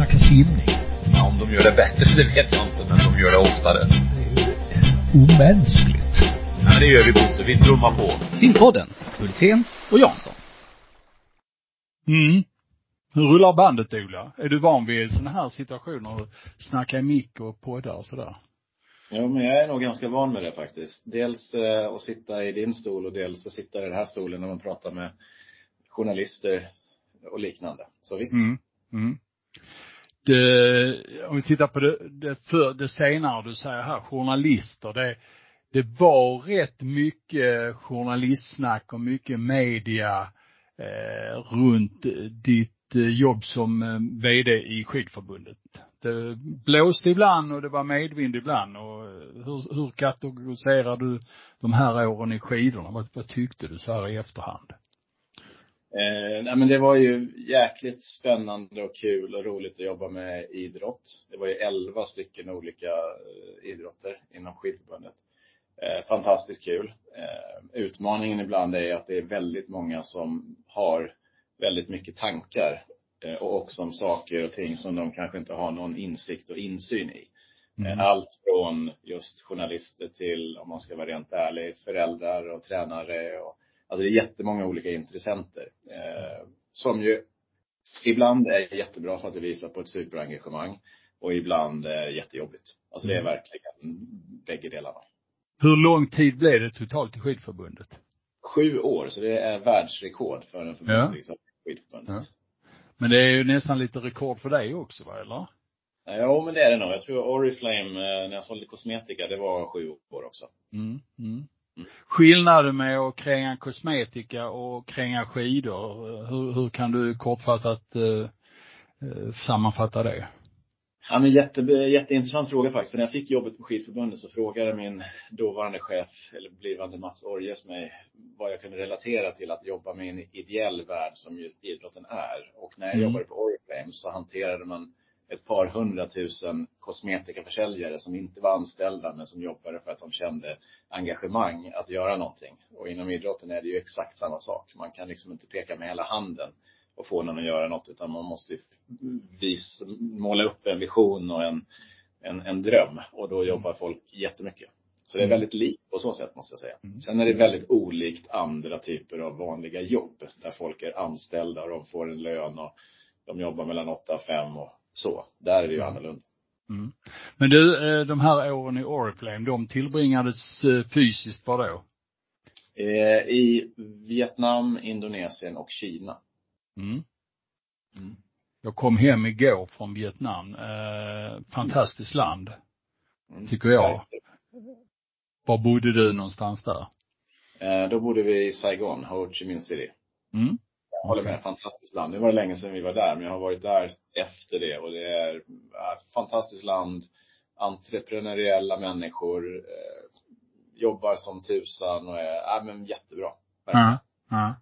snacka simning. Ja, om de gör det bättre, det vet jag inte, men de gör det oftare. Det är omänskligt. Ja, men det gör vi Bosse. Vi trummar på. Simpodden, Hultén och Jansson. Mm. Hur rullar bandet Ola? Är du van vid sådana här situationer? Snacka i mick och podda och sådär? Ja, men jag är nog ganska van med det faktiskt. Dels eh, att sitta i din stol och dels att sitta i den här stolen när man pratar med journalister och liknande. Så visst. Mm. Mm eh, om vi tittar på det, det, för, det senare du säger här, journalister, det, det var rätt mycket journalistsnack och mycket media eh, runt ditt eh, jobb som eh, VD i skidförbundet. Det blåste ibland och det var medvind ibland och eh, hur, hur kategoriserar du de här åren i skidorna? Vad, vad tyckte du så här i efterhand? Eh, nej men det var ju jäkligt spännande och kul och roligt att jobba med idrott. Det var ju elva stycken olika eh, idrotter inom skidförbundet. Eh, fantastiskt kul. Eh, utmaningen ibland är att det är väldigt många som har väldigt mycket tankar eh, och också om saker och ting som de kanske inte har någon insikt och insyn i. Mm. Eh, allt från just journalister till, om man ska vara rent ärlig, föräldrar och tränare och Alltså det är jättemånga olika intressenter. Eh, som ju ibland är jättebra för att det visar på ett superengagemang. Och ibland är jättejobbigt. Alltså det är Mm. verkligen bägge delarna. Hur lång tid blev det totalt i skidförbundet? Sju år, så det är världsrekord för en förbundsriksdag i skidförbundet. Ja. Men det är ju nästan lite rekord för dig också va, eller? Ja. Men det är det nog. Jag tror Oriflame, eh, när jag sålde kosmetika, det var sju år också. Mm, mm. Skillnaden med att kränga kosmetika och kränga skidor, hur, hur kan du kortfattat eh, eh, sammanfatta det? Ja, men jätte, jätteintressant fråga faktiskt. För när jag fick jobbet på skidförbundet så frågade min dåvarande chef, eller blivande Mats Orjes mig, vad jag kunde relatera till att jobba med en ideell värld som ju idrotten är. Och när jag Mm. jobbade på Oriflame så hanterade man ett par hundratusen kosmetikaförsäljare som inte var anställda men som jobbade för att de kände engagemang att göra någonting. Och inom idrotten är det ju exakt samma sak. Man kan liksom inte peka med hela handen och få någon att göra något utan man måste vis, måla upp en vision och en, en, en dröm och då jobbar folk jättemycket. Så det är Mm. väldigt likt på så sätt måste jag säga. Mm. Sen är det väldigt olikt andra typer av vanliga jobb där folk är anställda och de får en lön och de jobbar mellan 8 och 5 och så. Där är det ju Mm. annorlunda. Mm. Men du, eh, de här åren i Oriflame, de tillbringades eh, fysiskt var då? Eh, I Vietnam, Indonesien och Kina. Mm. Mm. Jag kom hem igår från Vietnam. Fantastiskt land, Mm. tycker jag. Var bodde du någonstans där? Då bodde vi i Saigon, Ho Chi Minh City. Mm. Jag håller med, fantastiskt land. Nu var det länge sedan vi var där, men jag har varit där efter det och det är ett fantastiskt land. Entreprenöriella människor, eh, jobbar som tusan och är, ja men jättebra. Ja, ja.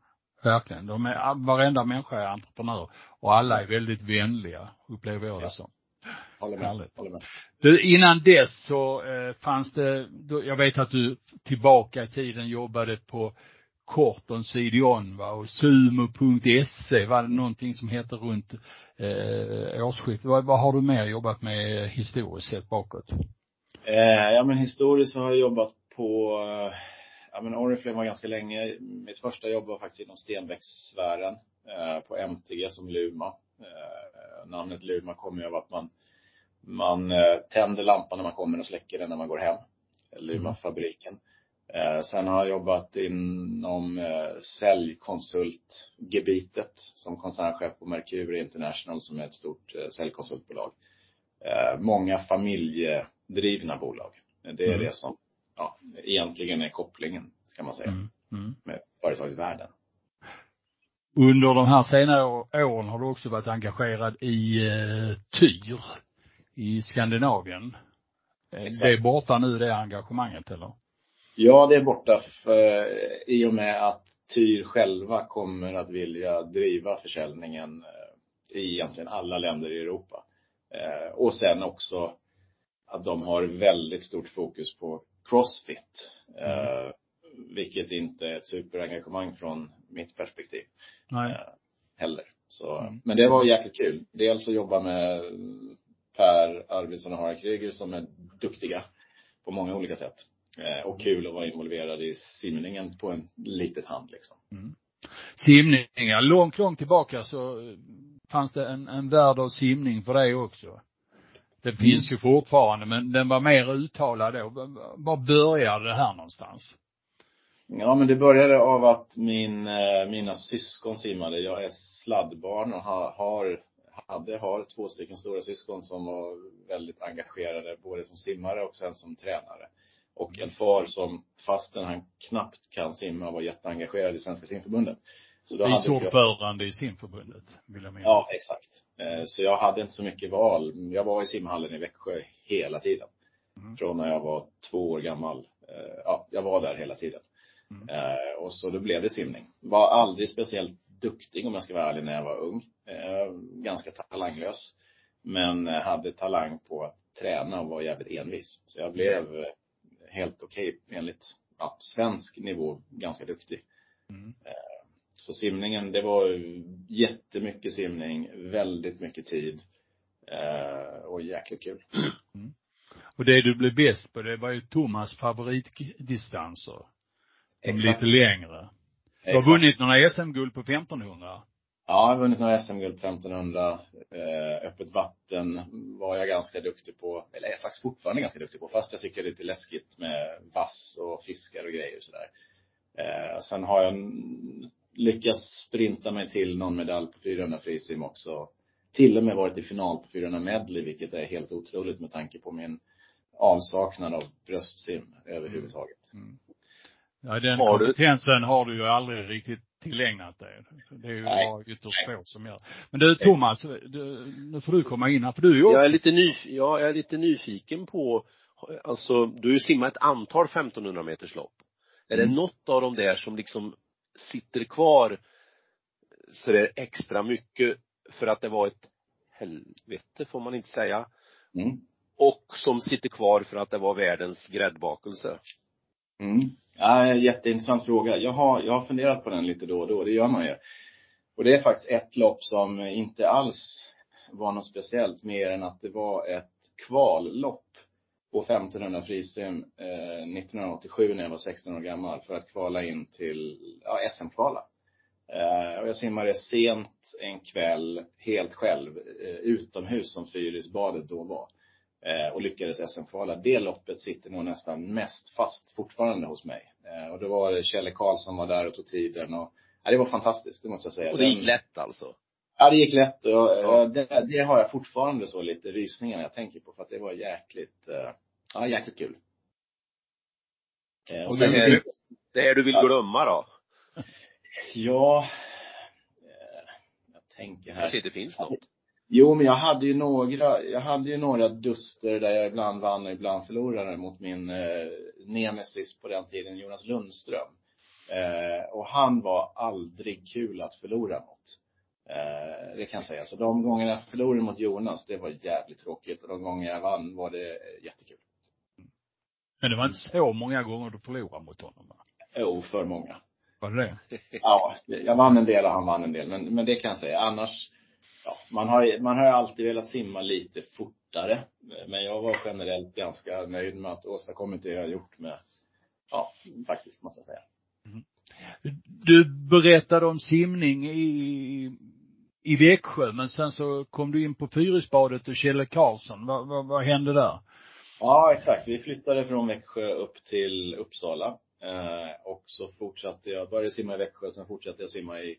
Verkligen. De är, varenda människa är entreprenör och alla är väldigt vänliga, upplever jag det Ja. som. Håller med. Härligt. Håller med. Du, innan dess så eh, fanns det, då, jag vet att du tillbaka i tiden jobbade på Korton Sidion va och sumo.se var det någonting som hette runt eh, årsskiftet. Vad, vad har du mer jobbat med historiskt sett bakåt? Eh, ja men historiskt så har jag jobbat på, eh, ja men Oriflame var ganska länge. Mitt första jobb var faktiskt inom stenväxtsfären, eh, på MTG som Luma. Eh, namnet Luma kommer ju av att man, man eh, tänder lampan när man kommer och släcker den när man går hem. Luma-fabriken. Eh, sen har jag jobbat inom eh, säljkonsultgebitet som koncernchef på Mercury International som är ett stort eh, säljkonsultbolag. Eh, många familjedrivna bolag. Det är Mm. det som ja, egentligen är kopplingen, ska man säga, Mm. Mm. med företagsvärlden. Under de här senare åren har du också varit engagerad i eh, TYR i Skandinavien. Exakt. Det är borta nu det engagemanget eller? Ja, det är borta för, i och med att Tyr själva kommer att vilja driva försäljningen eh, i egentligen alla länder i Europa. Eh, Och sen också att de har väldigt stort fokus på Crossfit. Eh, Vilket inte är ett superengagemang från mitt perspektiv Nej. eh, heller. Så, Mm. Men det var jäkligt kul. Dels att jobba med Per Arvidsson och Harald Kryger som är duktiga på många olika sätt. Eh, och kul att vara involverad i simningen på en litet hand liksom. Simningar, långt, långt tillbaka så fanns det en, en värld av simning för dig också. Det finns ju fortfarande, men den var mer uttalad då. Var började det här någonstans? Ja, men det började av att min, eh, mina syskon simmade. Jag är sladdbarn och har, har, hade, har två stycken stora syskon som var väldigt engagerade, både som simmare och sen som tränare. Och en far som, fastän han knappt kan simma, var jätteengagerad i Svenska simförbundet. Så då Vice inte jag- ordförande i simförbundet, vill jag minnas. Ja, exakt. Eh, Så jag hade inte så mycket val. Jag var i simhallen i Växjö hela tiden. Mm. Från när jag var två år gammal. Eh, Ja, jag var där hela tiden. Mm. Eh, Och så då blev det simning. Var aldrig speciellt duktig om jag ska vara ärlig när jag var ung. Ganska talanglös. Men hade talang på att träna och var jävligt envis. Så jag blev eh, helt okej enligt ja, svensk nivå ganska duktig. Mm. Så simningen, det var jättemycket simning, väldigt mycket tid. Eh, och jäkligt kul. Och det du blev bäst på, det var ju Thomas favoritdistanser. De Exakt. lite längre. Du har Exakt. vunnit några SM-guld på 1500. Ja, jag har vunnit några SM-guld på 1500. Eh, öppet vatten var jag ganska duktig på, eller är jag faktiskt fortfarande ganska duktig på, fast jag tycker det är lite läskigt med vass och fiskar och grejer och sådär. Eh, sen har jag lyckats sprinta mig till någon medalj på 400 frisim också. Till och med varit i final på 400 medley, vilket är helt otroligt med tanke på min avsaknad av bröstsim överhuvudtaget. Ja, den Har du- kompetensen har du ju aldrig riktigt tillägnat dig. Det är ju Nej. bara ytterst få som gör. Men du Thomas, du, nu får du komma in här, för du är ju Jag är också, lite nyf ja, jag är lite nyfiken på, alltså du har ju simmat ett antal 1500 meters lopp. Är det Mm. något av dem där som liksom sitter kvar så det är extra mycket för att det var ett helvete, får man inte säga. Mm. Och som sitter kvar för att det var världens gräddbakelse. Mm. Ja, jätteintressant fråga. Jag har, jag har funderat på den lite då och då, det gör man ju. Och det är faktiskt ett lopp som inte alls var något speciellt, mer än att det var ett kvallopp på 1500 frisim eh, 1987 när jag var 16 år gammal för att kvala in till ja, SM-kvala. Eh, och jag simmade sent en kväll helt själv eh, utomhus som Fyrisbadet då var. Eh, och lyckades SM-kvala. Det loppet sitter nog nästan mest fast fortfarande hos mig. Eh, och då var det Kjelle Karlsson var där och tog tiden och ja, det var fantastiskt, det måste jag säga. Och det gick lätt alltså. Ja, det gick lätt och Ja. eh, det, det har jag fortfarande så lite rysningar när jag tänker på för att det var jäkligt, eh, ja jäkligt kul. Eh, Och sen det- finns det- Det är du vill Ja. glömma då? ja, jag tänker här. Kanske inte finns något. Jo, men jag hade ju några, jag hade ju några duster där jag ibland vann och ibland förlorade mot min eh, nemesis på den tiden, Jonas Lundström. Eh, och han var aldrig kul att förlora mot. Eh, det kan jag säga. Så de gångerna jag förlorade mot Jonas, det var jävligt tråkigt. Och de gånger jag vann var det eh, jättekul. men det var inte så många gånger du förlorade mot honom va? Jo, för många. Var det det? Ja, jag vann en del och han vann en del. Men, men det kan jag säga. Annars, ja, man har, ju- man har alltid velat simma lite fortare. Men jag var generellt ganska nöjd med att åstadkommit det jag gjort med, ja, faktiskt måste jag säga. Du berättade om simning i, i Växjö, men sen så kom du in på Fyrisbadet och Kjelle Karlsson. Vad, vad, vad hände där? Ja, exakt. Vi flyttade från Växjö upp till Uppsala. Eh, och så fortsatte jag, började simma i Växjö, sen fortsatte jag simma i,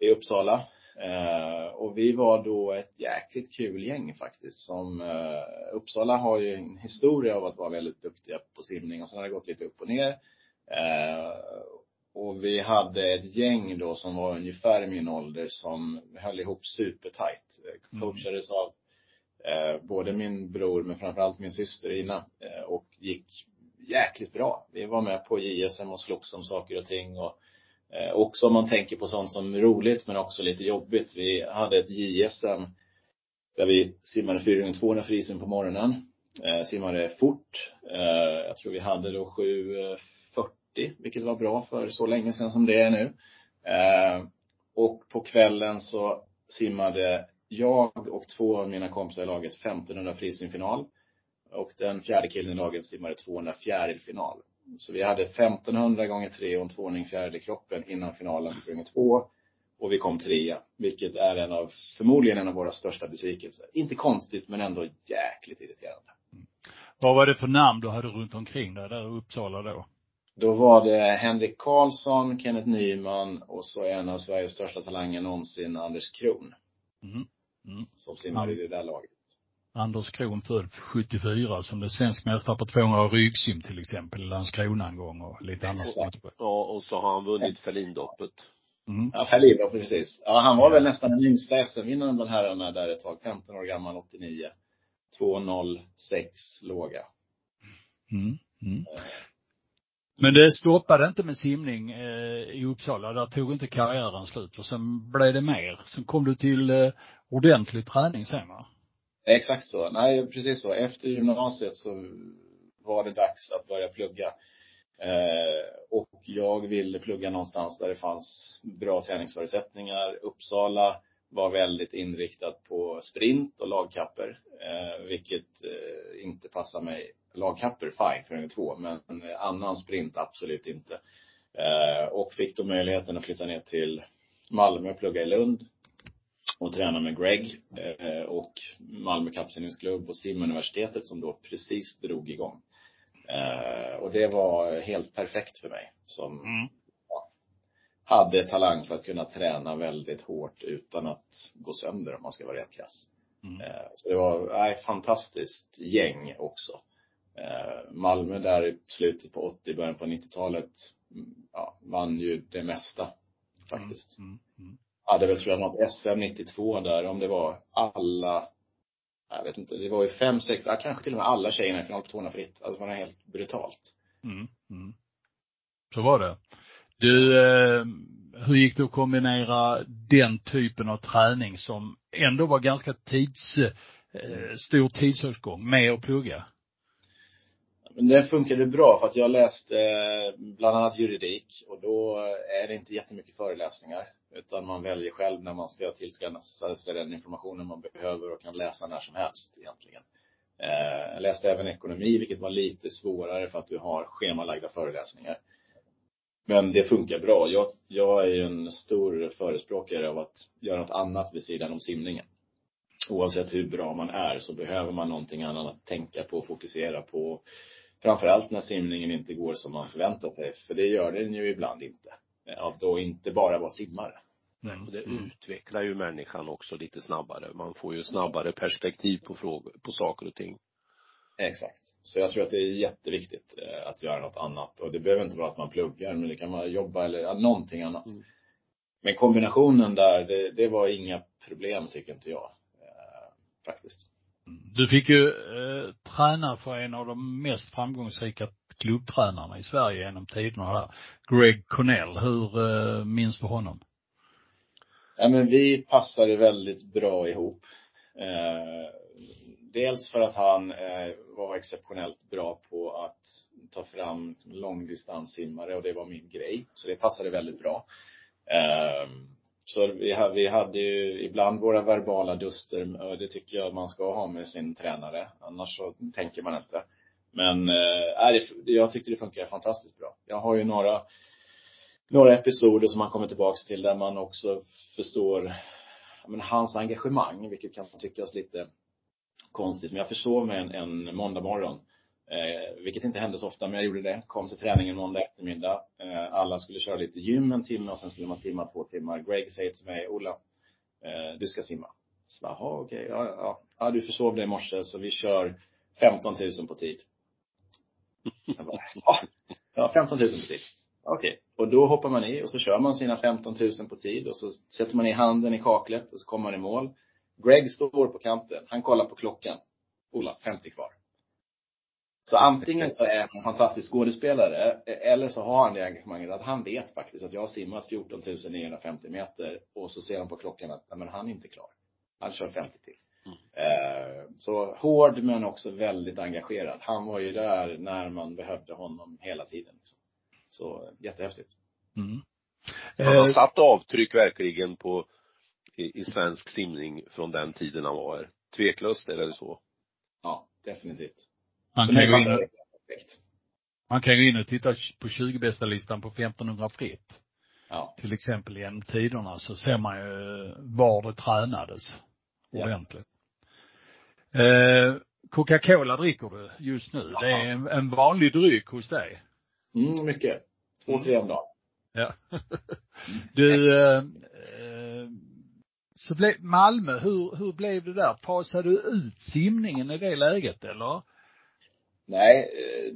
i Uppsala. Eh, och vi var då ett jäkligt kul gäng faktiskt. Som, eh, Uppsala har ju en historia av att vara väldigt duktiga på simning och sen har det gått lite upp och ner. Eh, och vi hade ett gäng då som var ungefär i min ålder som höll ihop supertight. Eh, Mm. Coachades av eh, både min bror men framförallt min syster Ina. Eh, och gick jäkligt bra. Vi var med på JSM och slogs om saker och ting och Eh, också om man tänker på sånt som är roligt men också lite jobbigt. Vi hade ett JSM där vi simmade 4 gånger 200 frisen på morgonen. Eh, simmade fort. Eh, jag tror vi hade då 7.40 eh, vilket var bra för så länge sedan som det är nu. Eh, Och på kvällen så simmade jag och två av mina kompisar i laget 1500 frisimfinal. Och den fjärde killen i laget simmade 200 fjärilfinal. Så vi hade 1500 gånger 3 och en tvåning fjäril i kroppen innan finalen på gånger två. Och vi kom trea, vilket är en av, förmodligen en av våra största besvikelser. Inte konstigt, men ändå jäkligt irriterande. Vad var det för namn du hade runt omkring dig där i Uppsala då? Då var det Henrik Karlsson, Kenneth Nyman och så en av Sveriges största talanger någonsin, Anders Kron. Mm. Mm. Som simmade i det där laget. Anders Kron född 74 som blev svensk mästare på 200 ryggsim till exempel i Landskrona en gång och lite annat. Ja, och så har han vunnit Ferlindoppet. Mm. Ja, Ferlin, precis. Ja, han var väl nästan den yngsta SM-vinnaren bland herrarna där ett tag. 15 år gammal, 89. 2.06 låga. Mm. Mm. Men det stoppade inte med simning eh, i Uppsala. Där tog inte karriären slut. Och sen blev det mer. Sen kom du till eh, ordentlig träning sen va? Exakt så. Nej, precis så. Efter gymnasiet så var det dags att börja plugga. Eh, och jag ville plugga någonstans där det fanns bra träningsförutsättningar. Uppsala var väldigt inriktat på sprint och lagkapper, eh, vilket eh, inte passar mig. Lagkapper, fine, för en två, men eh, annan sprint absolut inte. Eh, och fick då möjligheten att flytta ner till Malmö och plugga i Lund och träna med Greg eh, och Malmö kappsimningsklubb och simuniversitetet som då precis drog igång. Eh, och det var helt perfekt för mig som mm. hade talang för att kunna träna väldigt hårt utan att gå sönder om man ska vara rätt krass. Mm. Eh, så det var, nej, fantastiskt gäng också. Malmö där i slutet på 80, början på 90-talet, mm, ja, vann ju det mesta faktiskt. Mm. Hade väl tror jag något SM 92 där, om det var alla jag vet inte, det var ju fem, sex, ja, kanske till och med alla tjejerna i final på 200 fritt. Alltså man är helt brutalt. Mm, mm. Så var det. Du, eh, hur gick det att kombinera den typen av träning som ändå var ganska tids, eh, stor tidsåtgång med att plugga? Men det funkade bra för att jag läste eh, bland annat juridik och då är det inte jättemycket föreläsningar. Utan man väljer själv när man ska tillskansa sig den informationen man behöver och kan läsa när som helst egentligen. Eh, jag läste även ekonomi, vilket var lite svårare för att du har schemalagda föreläsningar. Men det funkar bra. Jag, jag är ju en stor förespråkare av att göra något annat vid sidan om simningen. Oavsett hur bra man är så behöver man någonting annat att tänka på och fokusera på. Framförallt när simningen inte går som man förväntat sig. För det gör den ju ibland inte. Att då inte bara vara simmare. Nej, och det mm. utvecklar ju människan också lite snabbare. Man får ju snabbare perspektiv på frågor, på saker och ting. Exakt. Så jag tror att det är jätteviktigt eh, att göra något annat. Och det behöver inte vara att man pluggar, men det kan vara jobba eller ja, någonting annat. Mm. Men kombinationen där, det, det, var inga problem tycker inte jag. Eh, faktiskt. Mm. Du fick ju eh, träna för en av de mest framgångsrika klubbtränarna i Sverige genom tiderna där. Greg Connell, Hur eh, minns du honom? Ja, men vi passade väldigt bra ihop. Eh, dels för att han eh, var exceptionellt bra på att ta fram långdistanssimmare och det var min grej. Så det passade väldigt bra. Eh, så vi, vi hade ju ibland våra verbala duster eh, det tycker jag man ska ha med sin tränare. Annars så tänker man inte. Men äh, jag tyckte det funkade fantastiskt bra. Jag har ju några några episoder som man kommer tillbaks till där man också förstår men, hans engagemang, vilket kan tyckas lite konstigt. Men jag försov mig en, en måndag morgon. Eh, vilket inte hände så ofta, men jag gjorde det. Kom till träningen måndag eftermiddag. Eh, alla skulle köra lite gym en timme och sen skulle man simma två timmar. Greg säger till mig, Ola, eh, du ska simma. Så jaha, okej, okay, ja, ja. Ja, du försov dig i morse, så vi kör 15 000 på tid. Jag bara, ja, 15 000 på tid. Okej. Okay. Och då hoppar man i och så kör man sina 15 000 på tid och så sätter man i handen i kaklet och så kommer man i mål. Greg står på kanten. Han kollar på klockan. Ola, 50 kvar. Så antingen så är han en fantastisk skådespelare eller så har han det engagemanget att han vet faktiskt att jag har simmat 14 950 meter och så ser han på klockan att, nej men han är inte klar. Han kör 50 till. Mm. Så hård men också väldigt engagerad. Han var ju där när man behövde honom hela tiden. Liksom. Så jättehäftigt. Mm. Han har Eh, satt avtryck verkligen på, i, i svensk simning från den tiden han var här. Tveklöst är det så. Ja, definitivt. man, kan gå in och, man kan gå in och titta på 20 bästa listan på 1500 fritt. Ja. Till exempel genom tiderna så ser man ju var det tränades ordentligt. Eh, Coca-Cola dricker du just nu. Det är en, en vanlig dryck hos dig. Mm, mycket. Två, tre om dagen. Ja. Du, eh, eh, så blev Malmö, hur, hur blev det där? Fasade du ut simningen i det läget eller? Nej, eh,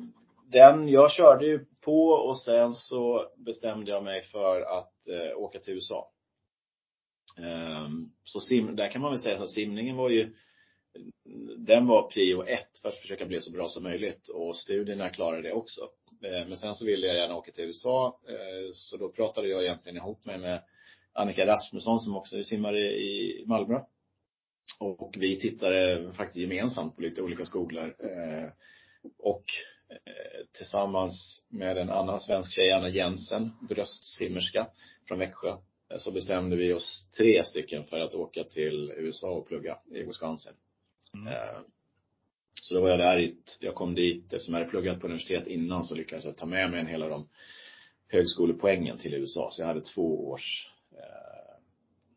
den, jag körde ju på och sen så bestämde jag mig för att eh, åka till USA. Ehm, så sim, där kan man väl säga att simningen var ju, den var prio ett för att försöka bli så bra som möjligt och studierna klarade det också. Eh, men sen så ville jag gärna åka till USA, eh, så då pratade jag egentligen ihop mig med Annika Rasmusson som också simmar i, i Malmö. Och vi tittade faktiskt gemensamt på lite olika skolor. Eh, och tillsammans med en annan svensk tjej, Anna Jensen, bröstsimmerska från Växjö, så bestämde vi oss tre stycken för att åka till USA och plugga i Wisconsin. Mm. Eh, Så då var jag där, i, jag kom dit, eftersom jag hade pluggat på universitet innan så lyckades jag ta med mig en hel av de högskolepoängen till USA. Så jag hade två års eh,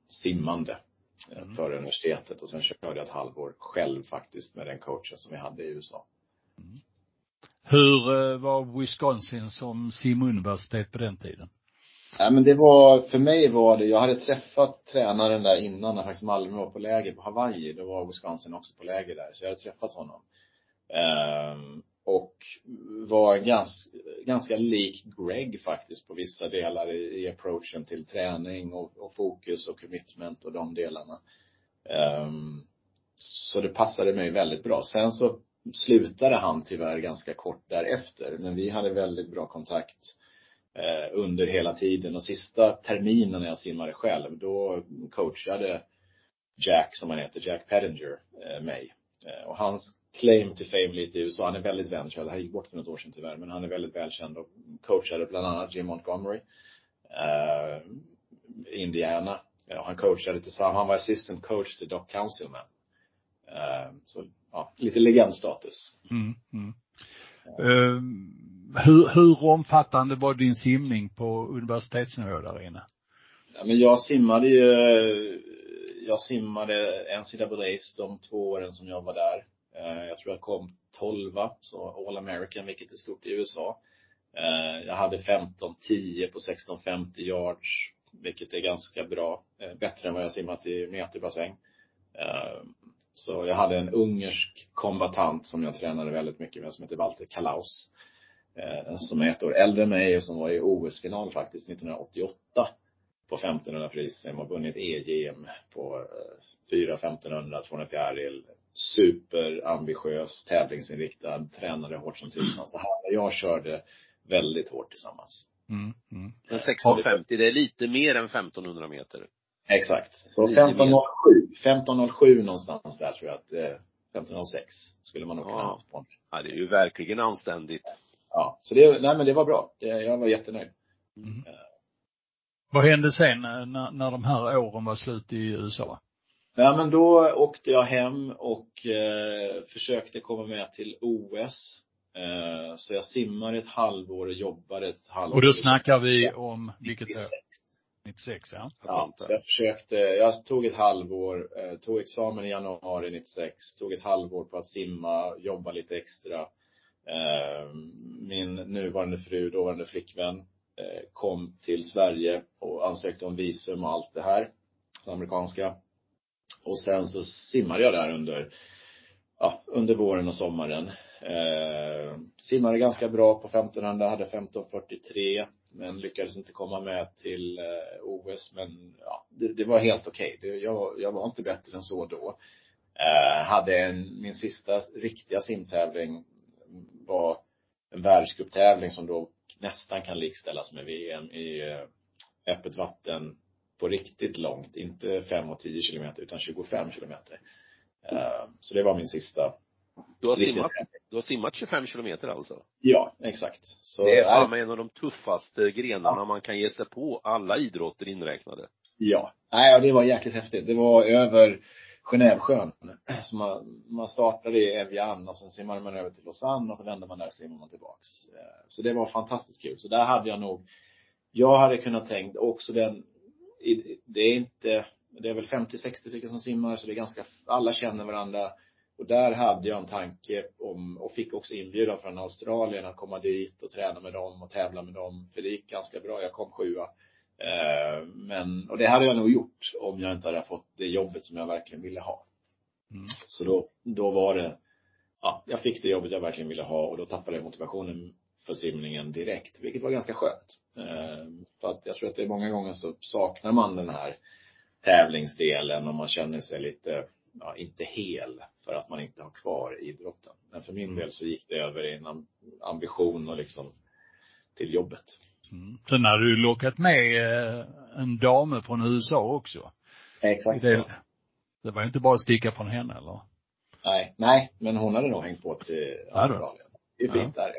simmande eh, Mm. före universitetet och sen körde jag ett halvår själv faktiskt med den coachen som vi hade i USA. Hur eh, var Wisconsin som simuniversitet på den tiden? Nej men det var, för mig var det, jag hade träffat tränaren där innan när faktiskt Malmö var på läger på Hawaii. Då var Wisconsin också på läger där. Så jag hade träffat honom. Um, och var ganska, ganska lik Greg faktiskt på vissa delar i, i approachen till träning och, och fokus och commitment och de delarna. Um, så det passade mig väldigt bra. Sen så slutade han tyvärr ganska kort därefter. Men vi hade väldigt bra kontakt under hela tiden. Och sista terminen när jag simmade själv, då coachade Jack, som han heter, Jack Pettinger, eh, mig. Eh, och hans claim to fame lite i USA, han är väldigt välkänd, han gick bort för något år sedan tyvärr, men han är väldigt välkänd och coachade bland annat Jim Montgomery, eh, Indiana. Ja, han coachade tillsammans, han var assistant coach till Doc Councilman. Eh, så, ja, lite legendstatus. Mm, mm. Eh, hur, hur omfattande var din simning på universitetsnivå där inne? Ja, men jag simmade ju, jag simmade NCAAs de två åren som jag var där. Eh, jag tror jag kom tolva, så All American, vilket är stort i USA. Eh, jag hade 15-10 på 1650 yards, vilket är ganska bra. Eh, bättre än vad jag simmat i meterbassäng. Så jag hade en ungersk kombatant som jag tränade väldigt mycket med, som heter Walter Kalaus eh, Som är ett år äldre än mig och som var i OS-final faktiskt 1988 på 1500 frisim och vunnit EGM på eh, 4 1500, 200 fjäril. Superambitiös, tävlingsinriktad, tränade hårt som tusan. Så han och jag körde väldigt hårt tillsammans. Mm, mm. Men 1650, det är lite mer än 1500 meter. Exakt. Så Lite 1507, 1507 någonstans där tror jag att, eh, 1506 skulle man nog kunna Ja. haft på. Ja, det är ju verkligen anständigt. Ja, så det, nej men det var bra. Det, jag var jättenöjd. Mm. Vad hände sen eh, när, när de här åren var slut i USA? Ja men då åkte jag hem och eh, försökte komma med till OS. Eh, så jag simmade ett halvår och jobbade ett halvår. Och då snackar vi om vilket år? 96. 96 ja. Ja, så jag försökte, jag tog ett halvår, eh, tog examen i januari 96, tog ett halvår på att simma, jobba lite extra. Eh, min nuvarande fru, dåvarande flickvän, eh, kom till Sverige och ansökte om visum och allt det här, det amerikanska. Och sen så simmade jag där under, ja, under våren och sommaren. Eh, simmade ganska bra på 1500, hade 1543 men lyckades inte komma med till eh, OS. Men ja, det, det var helt okej. Okay. Jag, jag var inte bättre än så då. Eh, hade en, min sista riktiga simtävling var en världscuptävling som då nästan kan likställas med VM i eh, öppet vatten på riktigt långt. Inte 5 och 10 kilometer utan 25 kilometer. Eh, så det var min sista Du har simmat, du har simmat 25 kilometer alltså? Ja, exakt. Så, Det är fan en av de tuffaste grenarna man kan ge sig på, alla idrotter inräknade. Ja. Nej, och det var jäkligt häftigt. Det var över Genèvesjön. Så man, man startade i Evian och sen simmade man över till Lausanne och så vände man där och simmade man tillbaks. Eh, så det var fantastiskt kul. Så där hade jag nog, jag hade kunnat tänkt också den, det är inte, det är väl 50-60 stycken som simmar så det är ganska, alla känner varandra. Och där hade jag en tanke om, och fick också inbjudan från Australien att komma dit och träna med dem och tävla med dem. För det gick ganska bra, jag kom sjua. Eh, Men, och det hade jag nog gjort om jag inte hade fått det jobbet som jag verkligen ville ha. Mm. Så då, då var det, ja, jag fick det jobbet jag verkligen ville ha och då tappade jag motivationen för simningen direkt, vilket var ganska skönt. Eh, För att jag tror att det är många gånger så saknar man den här tävlingsdelen och man känner sig lite, ja, inte hel för att man inte har kvar idrotten. Men för min del så gick det över i en am- ambition och liksom till jobbet. Mm. Sen hade du lockat med eh, en dame från USA också. Exakt Det, så. det var ju inte bara att sticka från henne eller? Nej, nej, men hon hade nog hängt på till Ja. Australien. Det är fint där.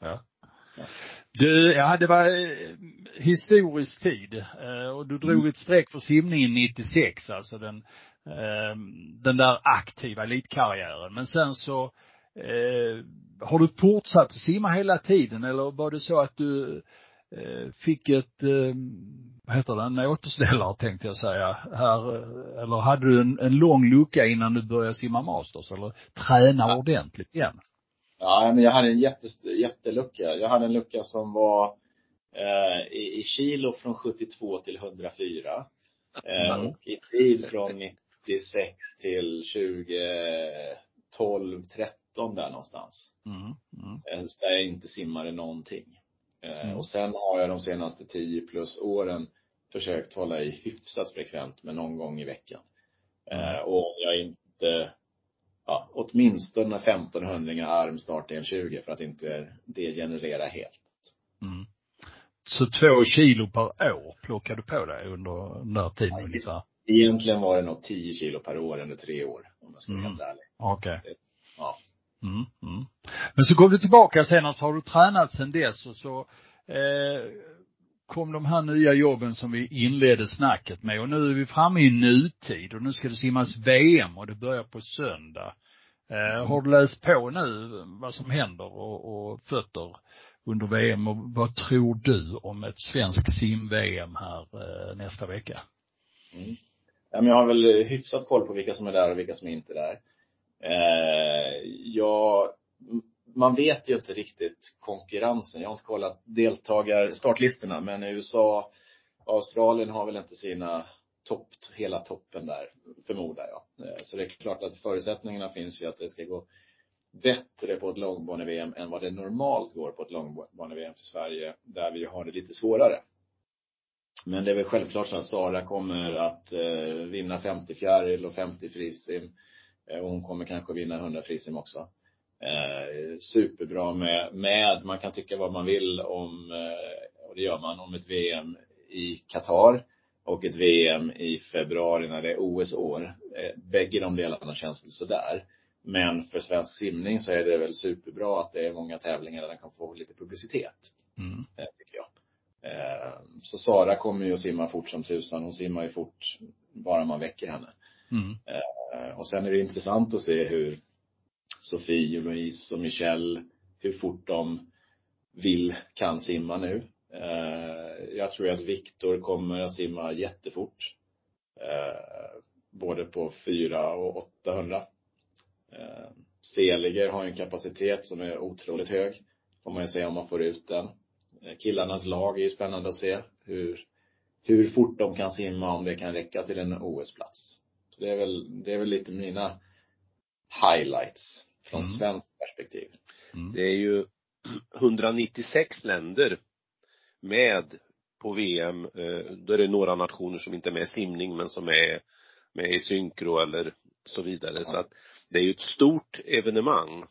Ja. Du, ja det var eh, historisk tid eh, och du drog ett streck för simningen 96, alltså den, den där aktiva elitkarriären. Men sen så eh, har du fortsatt att simma hela tiden eller var det så att du eh, fick ett, eh, vad heter det, en återställare tänkte jag säga, här, eh, eller hade du en, en lång lucka innan du började simma masters eller träna ordentligt igen? Ja, men jag hade en jättes, jättelucka. Jag hade en lucka som var eh, i, i kilo från 72 till 104. Eh, Mm. och i tid från 96 till 2012, 13 där någonstans. Mm, mm, Där jag inte simmade någonting. Eh, Mm. Och sen har jag de senaste 10 plus åren försökt hålla i hyfsat frekvent, men någon gång i veckan. Eh, och om jag inte, ja, åtminstone 1500 armstart i en 20 för att inte degenerera helt. mm. Så två kilo per år plockade du på dig under den där tiden Ja, ungefär? Egentligen var det nog 10 kilo per år under tre år, om jag ska vara Mm. helt ärlig. Okej. Ja. Mm, mm. Men så kom du tillbaka sen och så har du tränat sen dess och så eh, kom de här nya jobben som vi inledde snacket med och nu är vi framme i nutid och nu ska det simmas VM och det börjar på söndag. Eh, har du läst på nu vad som händer och, och fötter under VM och vad tror du om ett svenskt sim-VM här eh, nästa vecka? Mm. Ja, men jag har väl hyfsat koll på vilka som är där och vilka som inte är där. Eh, ja, man vet ju inte riktigt konkurrensen. Jag har inte kollat deltagar, startlistorna, men USA, Australien har väl inte sina topp, hela toppen där, förmodar jag. Eh, så det är klart att förutsättningarna finns ju att det ska gå bättre på ett långbane-VM än vad det normalt går på ett långbane-VM för Sverige, där vi har det lite svårare. Men det är väl självklart så att Sara kommer att eh, vinna 50 fjäril och 50 frisim. Eh, och hon kommer kanske vinna 100 frisim också. Eh, superbra med, med, man kan tycka vad man vill om, eh, och det gör man, om ett VM i Qatar och ett VM i februari när det är OS-år. Eh, bägge de delarna känns väl sådär. Men för svensk simning så är det väl superbra att det är många tävlingar där den kan få lite publicitet Mm. eh, tycker jag. Eh, Så Sara kommer ju att simma fort som tusan. Hon simmar ju fort bara man väcker henne. Mm. Eh, och sen är det intressant att se hur Sofie, Louise och Michelle, hur fort de vill, kan simma nu. Eh, jag tror att Viktor kommer att simma jättefort. Eh, både på 4 och 800. Eh, Seliger har ju en kapacitet som är otroligt hög. Får man ju se om man får ut den. Killarnas lag är ju spännande att se hur, hur fort de kan simma, om det kan räcka till en OS-plats. Så det är väl, det är väl lite mina highlights från Mm. svenskt perspektiv. Mm. Det är ju 196 länder med på VM. eh, Då är det några nationer som inte är med i simning men som är med i synkro eller så vidare. Så att det är ju ett stort evenemang,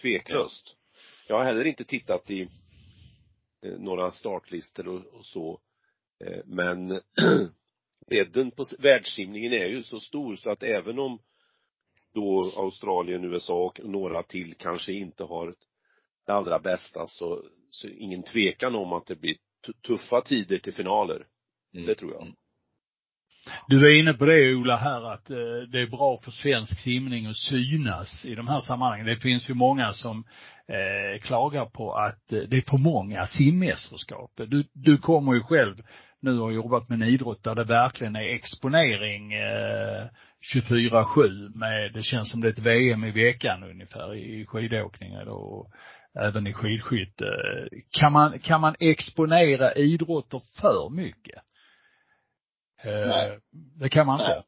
tveklöst. Jag har heller inte tittat i eh, några startlistor och, och så. Eh, Men bredden på världssimningen är ju så stor så att även om då Australien, USA och några till kanske inte har det allra bästa så, så ingen tvekan om att det blir tuffa tider till finaler. Mm. Det tror jag. Du är inne på det Ola här att eh, det är bra för svensk simning att synas i de här sammanhangen. Det finns ju många som eh, klagar på att eh, det är för många simmästerskap. Du, du kommer ju själv nu har jobbat med en idrott där det verkligen är exponering eh, 24-7 med, det känns som det är ett VM i veckan ungefär i skidåkning och även i skidskytte. Kan man, kan man exponera idrotter för mycket? Eh, Nej. Det kan man inte.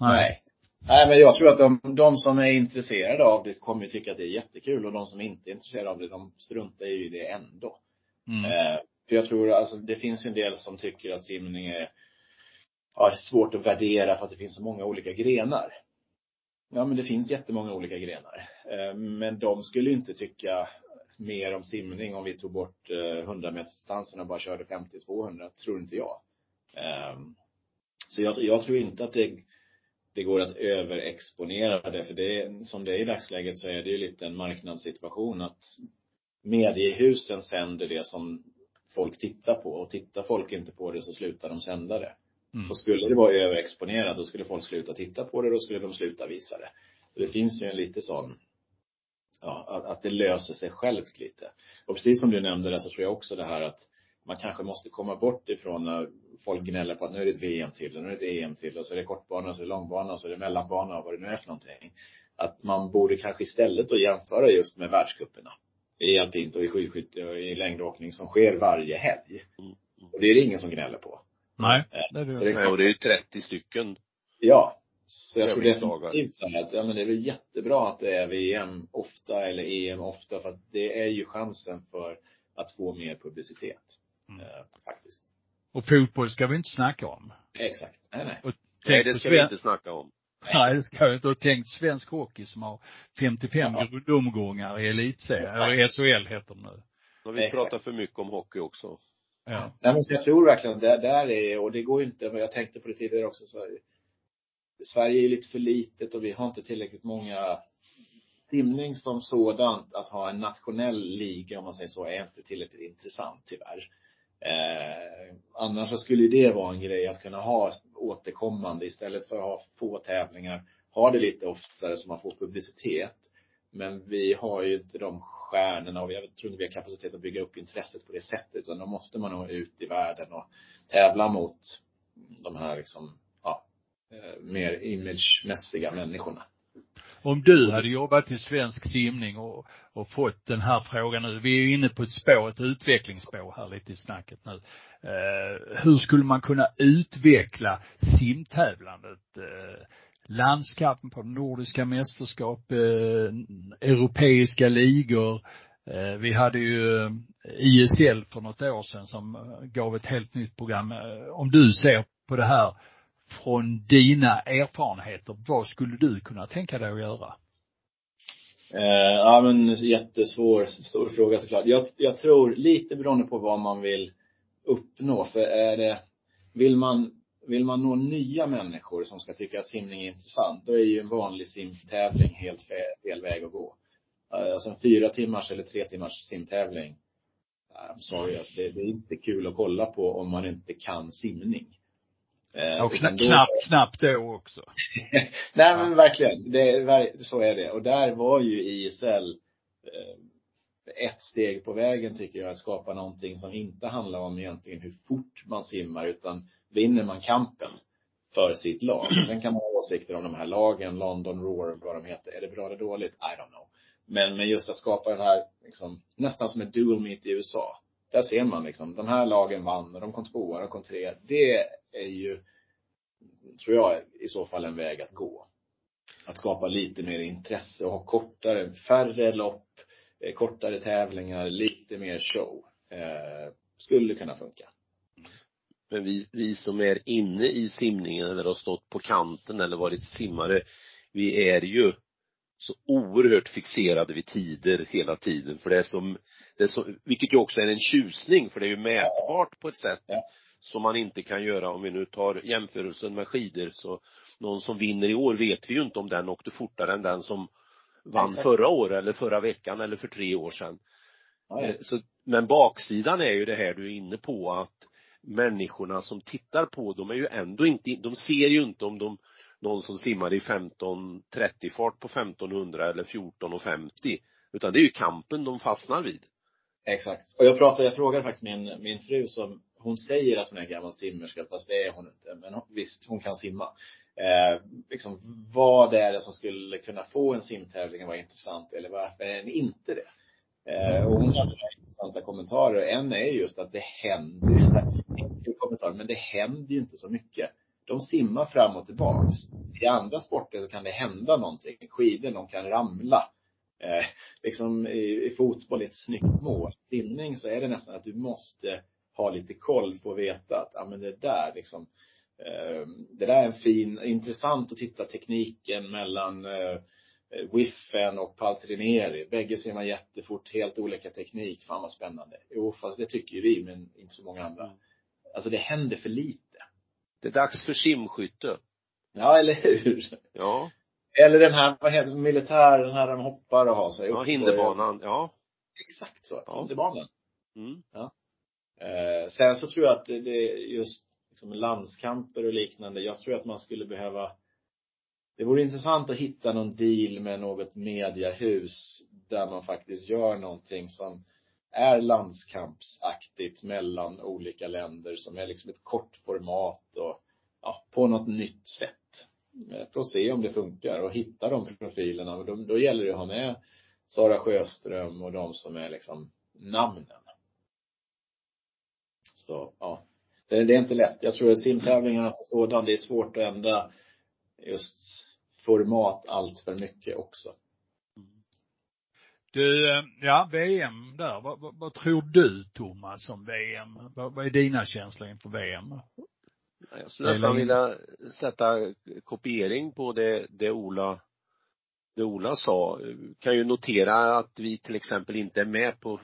Nej. Nej. Nej, men jag tror att de, de som är intresserade av det kommer ju tycka att det är jättekul och de som inte är intresserade av det, de struntar ju i det ändå. Mm. Eh, för jag tror, alltså det finns ju en del som tycker att simning är, ja, det är svårt att värdera för att det finns så många olika grenar. Ja, men det finns jättemånga olika grenar. Eh, men de skulle ju inte tycka mer om simning om vi tog bort 100 eh, metersdistansen och bara körde 50-200, tror inte jag. Eh, så jag, jag tror inte att det, det går att överexponera det, för det, som det är i dagsläget så är det ju lite en marknadssituation att mediehusen sänder det som folk tittar på och tittar folk inte på det så slutar de sända det. Mm. Så skulle det vara överexponerat, då skulle folk sluta titta på det, då skulle de sluta visa det. Så det finns ju en lite sån, ja, att, att det löser sig självt lite. Och precis som du nämnde det så tror jag också det här att man kanske måste komma bort ifrån när folk gnäller på att nu är det ett VM till och nu är det ett EM till och så är det kortbana och så är det långbana och så är det mellanbana och vad det nu är för någonting. Att man borde kanske istället då jämföra just med världscuperna. I alpint och i skidskytte och i längdåkning som sker varje helg. Mm. Och det är det ingen som gnäller på. Nej, eh, det är det. Så det Nej, och det är ju 30 stycken. Ja. Så jag tror definitivt så att, ja men det är väl jättebra att det är VM ofta eller EM ofta för att det är ju chansen för att få mer publicitet. Mm. Eh, faktiskt. Och fotboll ska vi inte snacka om. Exakt. Nej, nej. Och nej, det ska vi inte snacka om. Nej, det ska vi inte. Och tänk svensk hockey som har 55 ja. grundomgångar i elitserien, eller SHL heter det nu. Och vi pratar för mycket om hockey också. Ja. Nej, men så jag tror verkligen att det där är, och det går ju inte, jag tänkte på det tidigare också, så Sverige är ju lite för litet och vi har inte tillräckligt många simning som sådant, att ha en nationell liga om man säger så, är inte tillräckligt intressant tyvärr. Eh, annars så skulle det vara en grej att kunna ha återkommande istället för att ha få tävlingar. Ha det lite oftare så man får publicitet. Men vi har ju inte de stjärnorna och jag tror inte vi har kapacitet att bygga upp intresset på det sättet. Utan då måste man nog ut i världen och tävla mot de här liksom, ja, eh, mer imagemässiga människorna. Om du hade jobbat i svensk simning och, och fått den här frågan nu, vi är ju inne på ett spår, ett utvecklingsspår här lite i snacket nu. Eh, hur skulle man kunna utveckla simtävlandet? Eh, landskapen på nordiska mästerskap, eh, europeiska ligor. Eh, vi hade ju eh, ISL för något år sedan som eh, gav ett helt nytt program. Eh, om du ser på det här från dina erfarenheter, vad skulle du kunna tänka dig att göra? Eh, ja men jättesvår, stor fråga såklart. Jag, jag tror lite beroende på vad man vill uppnå. För är det, vill man, vill man nå nya människor som ska tycka att simning är intressant, då är ju en vanlig simtävling helt fel, fel väg att gå. Alltså en fyra timmars eller tre timmars simtävling, I'm sorry, alltså det, det är inte kul att kolla på om man inte kan simning. Eh, och knappt, då, knappt, knappt det också. Nej men verkligen, det, så är det. Och där var ju ISL eh, ett steg på vägen tycker jag, att skapa någonting som inte handlar om egentligen hur fort man simmar, utan vinner man kampen för sitt lag. Sen kan man ha åsikter om de här lagen, London Roar, vad de heter. Är det bra eller dåligt? I don't know. Men, men just att skapa den här, liksom, nästan som ett dual meet i USA. Där ser man liksom, de här lagen vann och de kom tvåa, de kom tre. Det är ju, tror jag, i så fall en väg att gå. Att skapa lite mer intresse och ha kortare, färre lopp, kortare tävlingar, lite mer show. Eh, skulle kunna funka. Men vi, vi som är inne i simningen eller har stått på kanten eller varit simmare, vi är ju så oerhört fixerade vid tider hela tiden för det är som, det är så, vilket ju också är en tjusning för det är ju mätbart på ett sätt ja. som man inte kan göra om vi nu tar jämförelsen med skidor så någon som vinner i år vet vi ju inte om den åkte fortare än den som vann Exakt. förra året eller förra veckan eller för tre år sedan. Ja, ja. Eh, Så, men baksidan är ju det här du är inne på att människorna som tittar på dem är ju ändå inte, de ser ju inte om de, någon som simmar i 15.30 fart på 1500 eller 14.50 utan det är ju kampen de fastnar vid. Exakt. Och jag pratade, jag frågade faktiskt min, min fru som, hon säger att hon är gammal simmerska, fast det är hon inte. Men hon, visst, hon kan simma. Eh, liksom, vad är det som skulle kunna få en simtävling att vara intressant eller varför är den inte det? Eh, och hon hade intressanta kommentarer. En är just att det händer, ju så här, men det händer ju inte så mycket. De simmar fram och tillbaks. I andra sporter så kan det hända någonting. Skidor, de kan ramla. Eh, liksom i, i fotboll, i ett snyggt mål. Simning så är det nästan att du måste ha lite koll på att veta att, ja men det där liksom, eh, det där är en fin, intressant att titta tekniken mellan eh, Wiffen och Paltrineri. Bägge simmar jättefort, helt olika teknik. Fan vad spännande. Jo, fast det tycker ju vi, men inte så många andra. Alltså det händer för lite. Det är dags för simskytte. Ja, eller hur? Ja. Eller den här, vad heter det, militär, den här de hoppar och har sig Ja, hinderbanan. Ja. Exakt så. Ja. Hinderbanan. Mm. Eh, sen så tror jag att det, det just liksom landskamper och liknande. Jag tror att man skulle behöva det vore intressant att hitta någon deal med något mediahus där man faktiskt gör någonting som är landskampsaktigt mellan olika länder som är liksom ett kort format och ja, på något nytt sätt. Eh, för att se om det funkar och hitta de profilerna. Och då, då gäller det att ha med Sara Sjöström och de som är liksom namnen. Så, ja. Det, det är inte lätt. Jag tror att simtävlingarna som sådan, det är svårt att ändra just format allt för mycket också. Du, eh, ja, VM där. Vad, vad, vad tror du Thomas om VM? Vad, vad är dina känslor inför VM? Jag skulle nästan vilja sätta kopiering på det, det Ola det Ola sa. Kan ju notera att vi till exempel inte är med på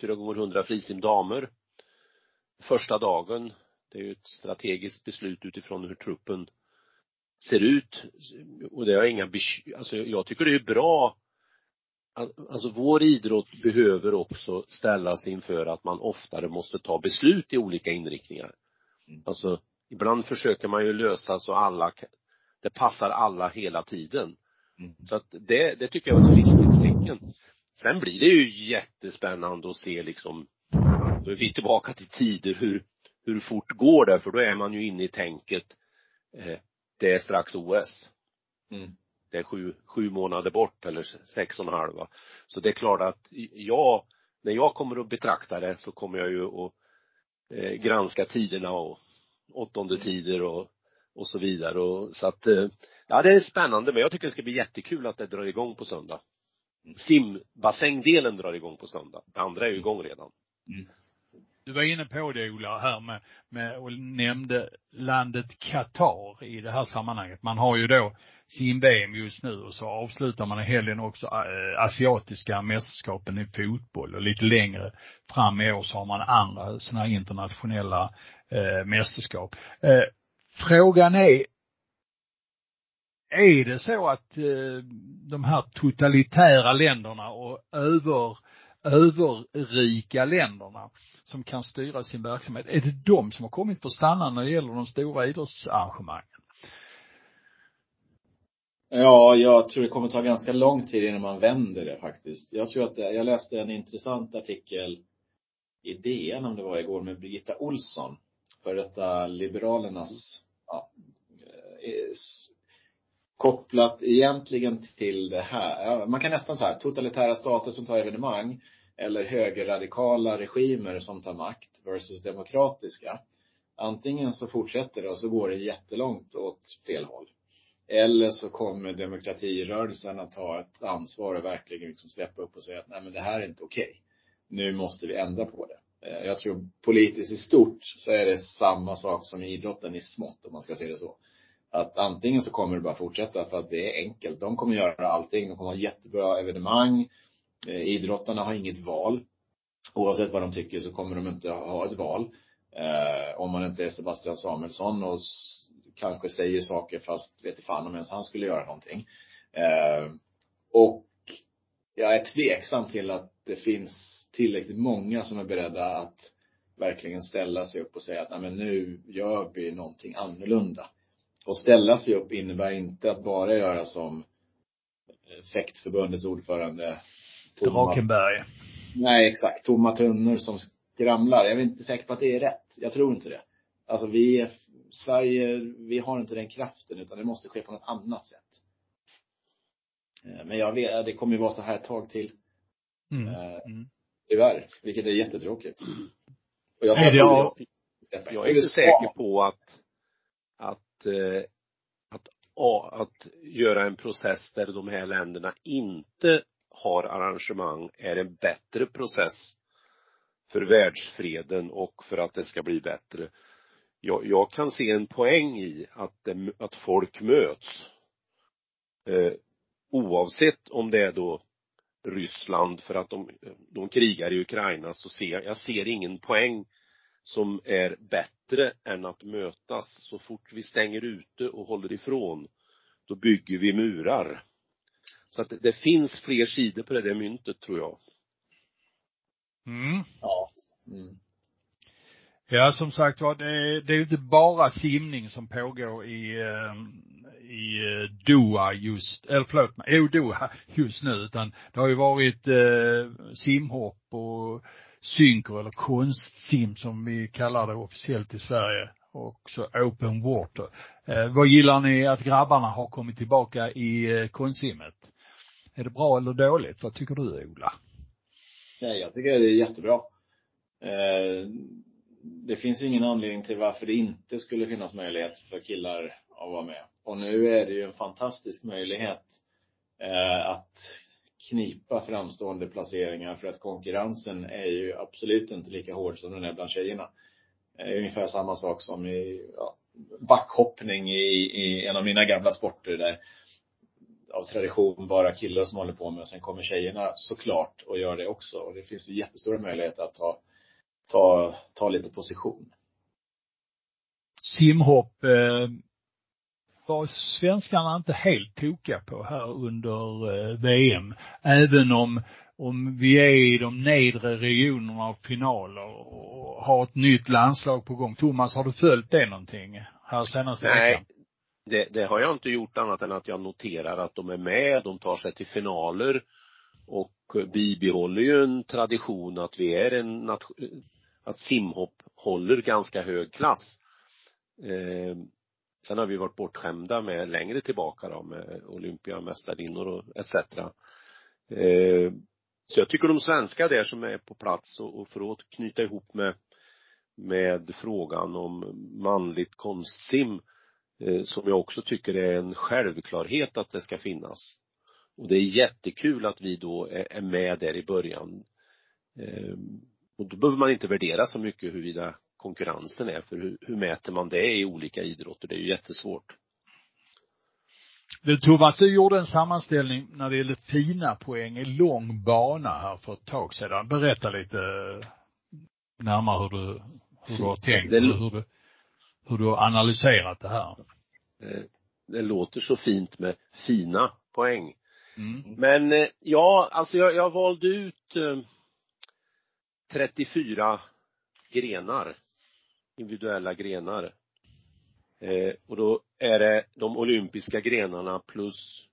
4 gånger 100 frisim damer första dagen. Det är ju ett strategiskt beslut utifrån hur truppen ser ut. Och det har inga bekymmer, alltså jag tycker det är bra Alltså vår idrott behöver också ställas inför att man oftare måste ta beslut i olika inriktningar. Mm. Alltså ibland försöker man ju lösa så alla, det passar alla hela tiden. Mm. Så att det, det tycker jag var ett friskhetstecken. Sen blir det ju jättespännande att se liksom, då är vi tillbaka till tider hur, hur fort går det? För då är man ju inne i tänket, eh, det är strax OS. Mm. Det är sju, sju månader bort eller sex och en halv va. Så det är klart att jag, när jag kommer att betrakta det så kommer jag ju att eh, granska tiderna och åttonde tider och, och så vidare och så att, eh, ja det är spännande men jag tycker det ska bli jättekul att det drar igång på söndag. Simbassängdelen drar igång på söndag. Det andra är ju igång redan. Du var inne på det Ola här med, med och nämnde landet Qatar i det här sammanhanget. Man har ju då sim-VM just nu och så avslutar man i helgen också eh, asiatiska mästerskapen i fotboll och lite längre fram i år så har man andra sådana här internationella eh, mästerskap. Eh, frågan är är det så att eh, de här totalitära länderna och över, överrika länderna som kan styra sin verksamhet, är det de som har kommit för att stanna när det gäller de stora idrottsarrangemangen? Ja, jag tror det kommer ta ganska lång tid innan man vänder det faktiskt. Jag tror att det, jag läste en intressant artikel i DN om det var igår med Birgitta Olsson. För detta Liberalernas, ja, eh, kopplat egentligen till det här. Man kan nästan säga totalitära stater som tar evenemang eller högerradikala regimer som tar makt versus demokratiska. Antingen så fortsätter det och så går det jättelångt åt fel håll. Eller så kommer demokratirörelsen att ta ett ansvar och verkligen liksom släppa upp och säga att nej men det här är inte okej. Nu måste vi ändra på det. Eh, jag tror politiskt i stort så är det samma sak som i idrotten i smått om man ska se det så. Att antingen så kommer det bara fortsätta för att det är enkelt. De kommer göra allting. De kommer ha jättebra evenemang. Eh, idrottarna har inget val. Oavsett vad de tycker så kommer de inte ha ett val. Eh, om man inte är Sebastian Samuelsson och kanske säger saker fast vet fan om ens han skulle göra någonting. Eh, och jag är tveksam till att det finns tillräckligt många som är beredda att verkligen ställa sig upp och säga att nej men nu gör vi någonting annorlunda. Och ställa sig upp innebär inte att bara göra som fäktförbundets ordförande Drakenberg. Nej, exakt. Tomma tunnor som skramlar. Jag är inte säker på att det är rätt. Jag tror inte det. Alltså vi är, Sverige, vi har inte den kraften utan det måste ske på något annat sätt. Eh, men jag vet, det kommer ju vara så här ett tag till. Mm. Eh, mm. Tyvärr. Vilket är jättetråkigt. Och jag, Nej, jag, jag, jag är inte säker på att, att, eh, att, eh, att göra en process där de här länderna inte har arrangemang är en bättre process för världsfreden och för att det ska bli bättre. Jag, jag kan se en poäng i att, det, att folk möts. Eh, oavsett om det är då Ryssland för att de, de krigar i Ukraina så ser jag, jag ser ingen poäng som är bättre än att mötas. Så fort vi stänger ute och håller ifrån, då bygger vi murar. Så att det, finns fler sidor på det där myntet tror jag. Mm. Ja. Mm. Ja, som sagt var, det, det är ju inte bara simning som pågår i, eh, i eh, Doha just, eller förlåt mig, Doha just nu, utan det har ju varit eh, simhopp och synker eller konstsim som vi kallar det officiellt i Sverige och så open water. Eh, vad gillar ni att grabbarna har kommit tillbaka i eh, konstsimmet? Är det bra eller dåligt? Vad tycker du Ola? Nej, jag tycker det är jättebra. Eh, det finns ju ingen anledning till varför det inte skulle finnas möjlighet för killar att vara med. Och nu är det ju en fantastisk möjlighet eh, att knipa framstående placeringar för att konkurrensen är ju absolut inte lika hård som den är bland tjejerna. Ungefär samma sak som i ja, backhoppning i, i en av mina gamla sporter där av tradition bara killar som håller på med och sen kommer tjejerna såklart och gör det också. Och det finns ju jättestora möjligheter att ta, ta, ta lite position. Simhopp eh, var svenskarna inte helt tokiga på här under eh, VM. Även om, om vi är i de nedre regionerna av finaler och har ett nytt landslag på gång. Thomas, har du följt det någonting här senaste Nej, veckan? det, det har jag inte gjort annat än att jag noterar att de är med, de tar sig till finaler och bibehåller ju en tradition att vi är en att simhopp håller ganska hög klass. Eh, sen har vi varit bortskämda med längre tillbaka då med olympiamästarinnor och etc. Eh, så jag tycker de svenska där som är på plats och, och för att knyta ihop med med frågan om manligt konstsim Eh, som jag också tycker är en självklarhet att det ska finnas. Och det är jättekul att vi då är med där i början. Eh, och då behöver man inte värdera så mycket huruvida konkurrensen är, för hur, hur mäter man det i olika idrotter? Det är ju jättesvårt. Du Thomas, du gjorde en sammanställning när det gäller fina poäng i lång bana här för ett tag sedan. Berätta lite närmare hur du, hur du har tänkt, det, hur du hur du har analyserat det här. Eh, det låter så fint med fina poäng. Mm. Men eh, ja, alltså jag, jag valde ut 34 eh, grenar, individuella grenar. Eh, och då är det de olympiska grenarna plus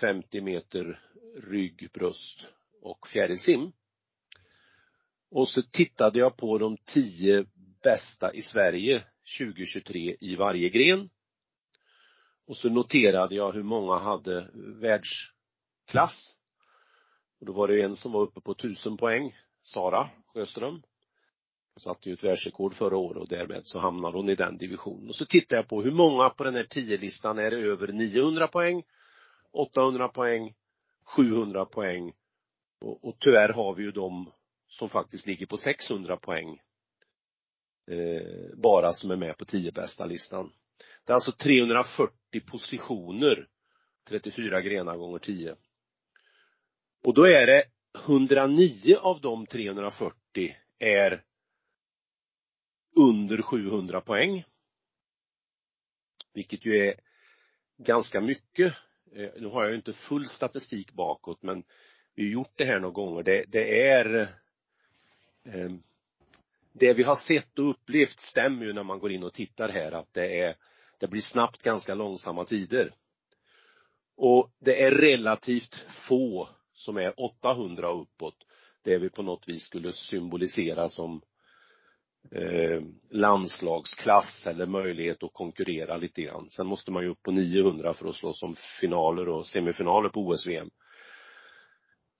50 meter rygg, bröst och fjärilsim. Och så tittade jag på de tio bästa i Sverige 2023 i varje gren. Och så noterade jag hur många hade världsklass. Och då var det en som var uppe på tusen poäng, Sara Sjöström. Satte ju ett världsrekord förra året och därmed så hamnar hon i den divisionen. Och så tittar jag på hur många på den här 10-listan är det över 900 poäng, 800 poäng, 700 poäng och, och tyvärr har vi ju de som faktiskt ligger på 600 poäng eh, bara som är med på 10 bästa listan. Det är alltså 340 positioner, 34 grenar gånger 10. Och då är det 109 av de 340 är under 700 poäng. Vilket ju är ganska mycket. Eh, nu har jag ju inte full statistik bakåt men vi har gjort det här några gånger. Det, det är ehm, det vi har sett och upplevt stämmer ju när man går in och tittar här att det är det blir snabbt ganska långsamma tider. Och det är relativt få som är 800 uppåt. Det vi på något vis skulle symbolisera som eh, landslagsklass eller möjlighet att konkurrera lite grann. Sen måste man ju upp på 900 för att slå som finaler och semifinaler på OS-VM.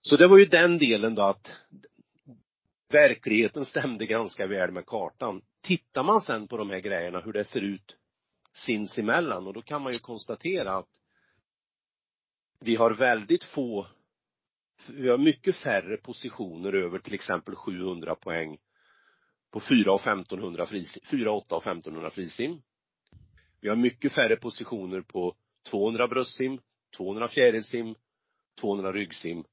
Så det var ju den delen då att verkligheten stämde ganska väl med kartan. Tittar man sen på de här grejerna, hur det ser ut sinsemellan och då kan man ju konstatera att vi har väldigt få vi har mycket färre positioner över till exempel 700 poäng på 4 och 1500 frisim, 4, 8 och 1500 frisim. Vi har mycket färre positioner på 200 bröstsim, 200 fjärilsim, 200 ryggsim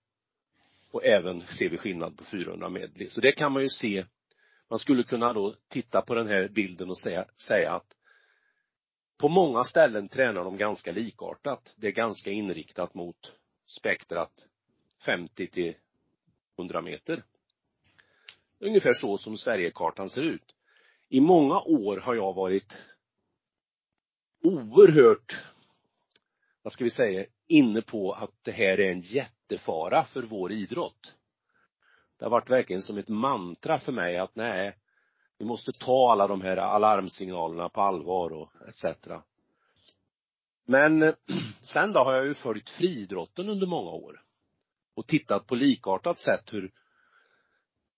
och även ser vi skillnad på 400 medley. Så det kan man ju se, man skulle kunna då titta på den här bilden och säga, säga att på många ställen tränar de ganska likartat. Det är ganska inriktat mot spektrat 50 till 100 meter. Ungefär så som Sverigekartan ser ut. I många år har jag varit oerhört, vad ska vi säga, inne på att det här är en jättefara för vår idrott. Det har varit verkligen som ett mantra för mig att nej, vi måste ta alla de här alarmsignalerna på allvar och etc. Men sen då har jag ju följt friidrotten under många år och tittat på likartat sätt hur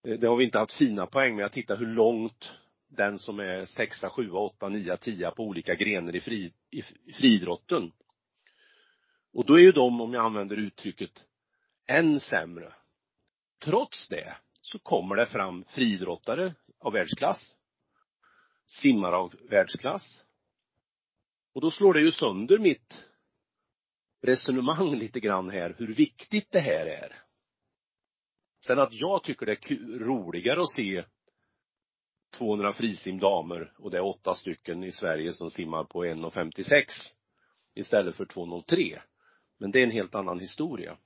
Eh, det har vi inte haft fina poäng med, jag tittar hur långt den som är sexa, sjua, åtta, nia, tia på olika grenar i, fri, i friidrotten. Och då är ju de, om jag använder uttrycket, än sämre. Trots det så kommer det fram friidrottare av världsklass, simmare av världsklass. Och då slår det ju sönder mitt resonemang lite grann här, hur viktigt det här är. Sen att jag tycker det är roligare att se 200 frisimdamer och det är åtta stycken i Sverige som simmar på 1,56 istället för 2,03. Men det är en helt annan historia.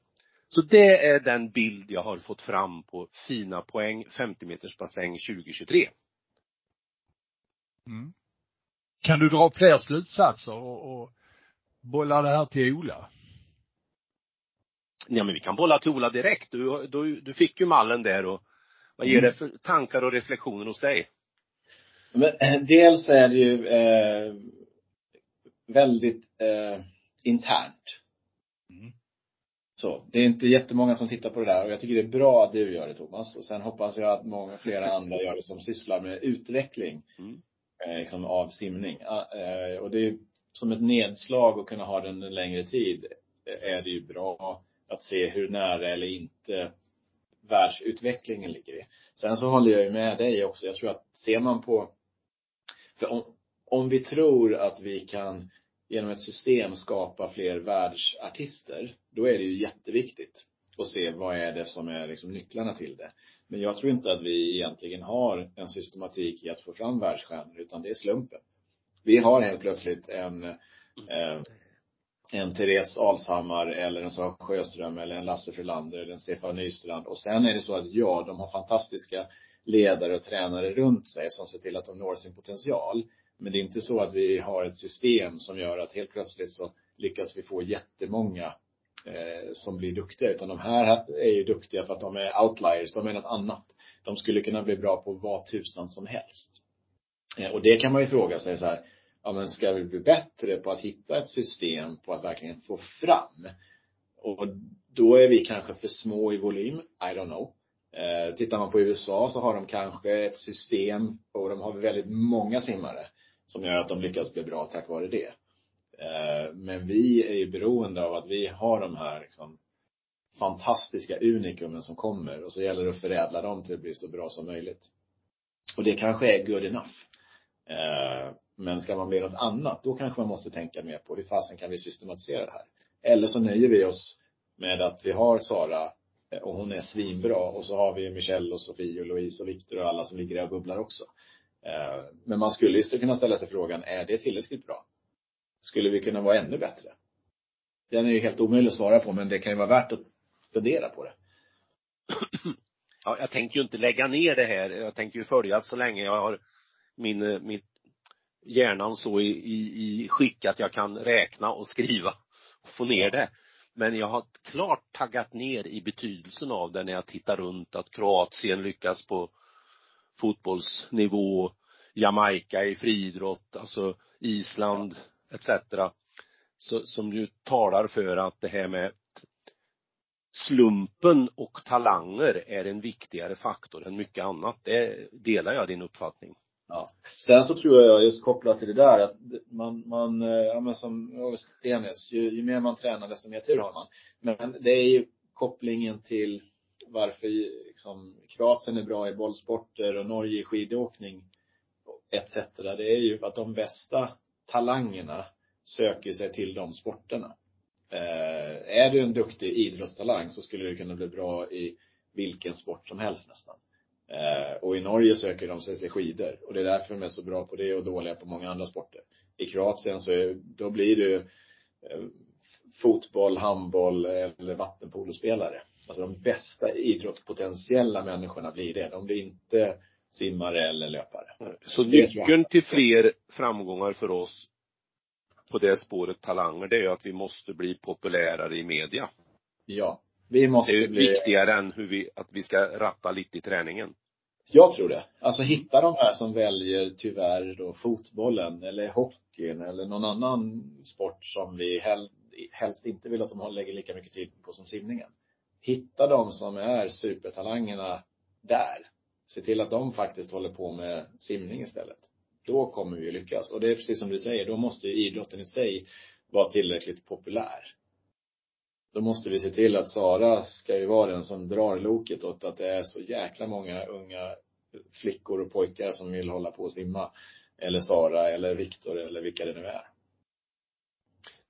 Så det är den bild jag har fått fram på fina poäng 50 meters bassäng 2023. Mm. Kan du dra fler slutsatser och, och bolla det här till Ola? Ja men vi kan bolla till Ola direkt. Du, du, du fick ju mallen där och vad ger mm. det för tankar och reflektioner hos dig? Men eh, dels är det ju eh, väldigt eh, internt. Mm. Så, det är inte jättemånga som tittar på det där och jag tycker det är bra att du gör det Thomas. Och sen hoppas jag att många flera andra gör det som sysslar med utveckling. Mm. Eh, liksom av simning. Eh, och det är som ett nedslag att kunna ha den en längre tid är det ju bra att se hur nära eller inte världsutvecklingen ligger i. Sen så håller jag ju med dig också. Jag tror att ser man på, för om, om vi tror att vi kan genom ett system skapa fler världsartister, då är det ju jätteviktigt att se vad är det som är liksom nycklarna till det. Men jag tror inte att vi egentligen har en systematik i att få fram världsstjärnor, utan det är slumpen. Vi har helt plötsligt en, eh, en Therese Alshammar eller en Sara Sjöström eller en Lasse Frölander eller en Stefan Nystrand. Och sen är det så att ja, de har fantastiska ledare och tränare runt sig som ser till att de når sin potential. Men det är inte så att vi har ett system som gör att helt plötsligt så lyckas vi få jättemånga eh, som blir duktiga. Utan de här är ju duktiga för att de är outliers, de är något annat. De skulle kunna bli bra på vad tusan som helst. Eh, och det kan man ju fråga sig så här, ja men ska vi bli bättre på att hitta ett system på att verkligen få fram? Och då är vi kanske för små i volym, I don't know. Eh, tittar man på USA så har de kanske ett system och de har väldigt många simmare som gör att de lyckas bli bra tack vare det. Eh, men vi är ju beroende av att vi har de här liksom, fantastiska unikumen som kommer och så gäller det att förädla dem till att bli så bra som möjligt. Och det kanske är good enough. Eh, men ska man bli något annat, då kanske man måste tänka mer på hur fasen kan vi systematisera det här? Eller så nöjer vi oss med att vi har Sara eh, och hon är svinbra och så har vi Michelle och Sofie och Louise och Viktor och alla som ligger där och bubblar också. Eh, men man skulle ju kunna ställa sig frågan, är det tillräckligt bra? skulle vi kunna vara ännu bättre? Den är ju helt omöjlig att svara på, men det kan ju vara värt att fundera på det. Ja, jag tänker ju inte lägga ner det här. Jag tänker ju följa så länge jag har min, eh, min hjärnan så i, i, i skick att jag kan räkna och skriva och få ner det. Men jag har klart taggat ner i betydelsen av det när jag tittar runt att Kroatien lyckas på fotbollsnivå, Jamaica i friidrott, alltså Island etc. Så, som ju talar för att det här med slumpen och talanger är en viktigare faktor än mycket annat. Det delar jag din uppfattning. Ja. Sen så tror jag, just kopplat till det där, att man, man, eh, ja men som Stenes, ju, ju mer man tränar desto mer tur har man. Men det är ju kopplingen till varför liksom Kroatien är bra i bollsporter och Norge i skidåkning etc. Det är ju för att de bästa talangerna söker sig till de sporterna. Eh, är du en duktig idrottstalang så skulle du kunna bli bra i vilken sport som helst nästan. Eh, och i Norge söker de sig till skidor och det är därför de är så bra på det och dåliga på många andra sporter. I Kroatien så är, då blir du eh, fotboll, handboll eller vattenpolospelare. Alltså de bästa idrottspotentiella människorna blir det. De blir inte simmare eller löpare. Så nyckeln till fler framgångar för oss på det spåret talanger, det är ju att vi måste bli populärare i media. Ja. Vi måste Det är bli... viktigare än hur vi, att vi ska ratta lite i träningen. Jag tror det. Alltså hitta de här som väljer tyvärr då fotbollen eller hockeyn eller någon annan sport som vi hel, helst inte vill att de lägger lika mycket tid på som simningen. Hitta de som är supertalangerna där. Se till att de faktiskt håller på med simning istället. Då kommer vi lyckas. Och det är precis som du säger, då måste ju idrotten i sig vara tillräckligt populär. Då måste vi se till att Sara ska ju vara den som drar loket åt att det är så jäkla många unga flickor och pojkar som vill hålla på och simma. Eller Sara eller Viktor eller vilka det nu är.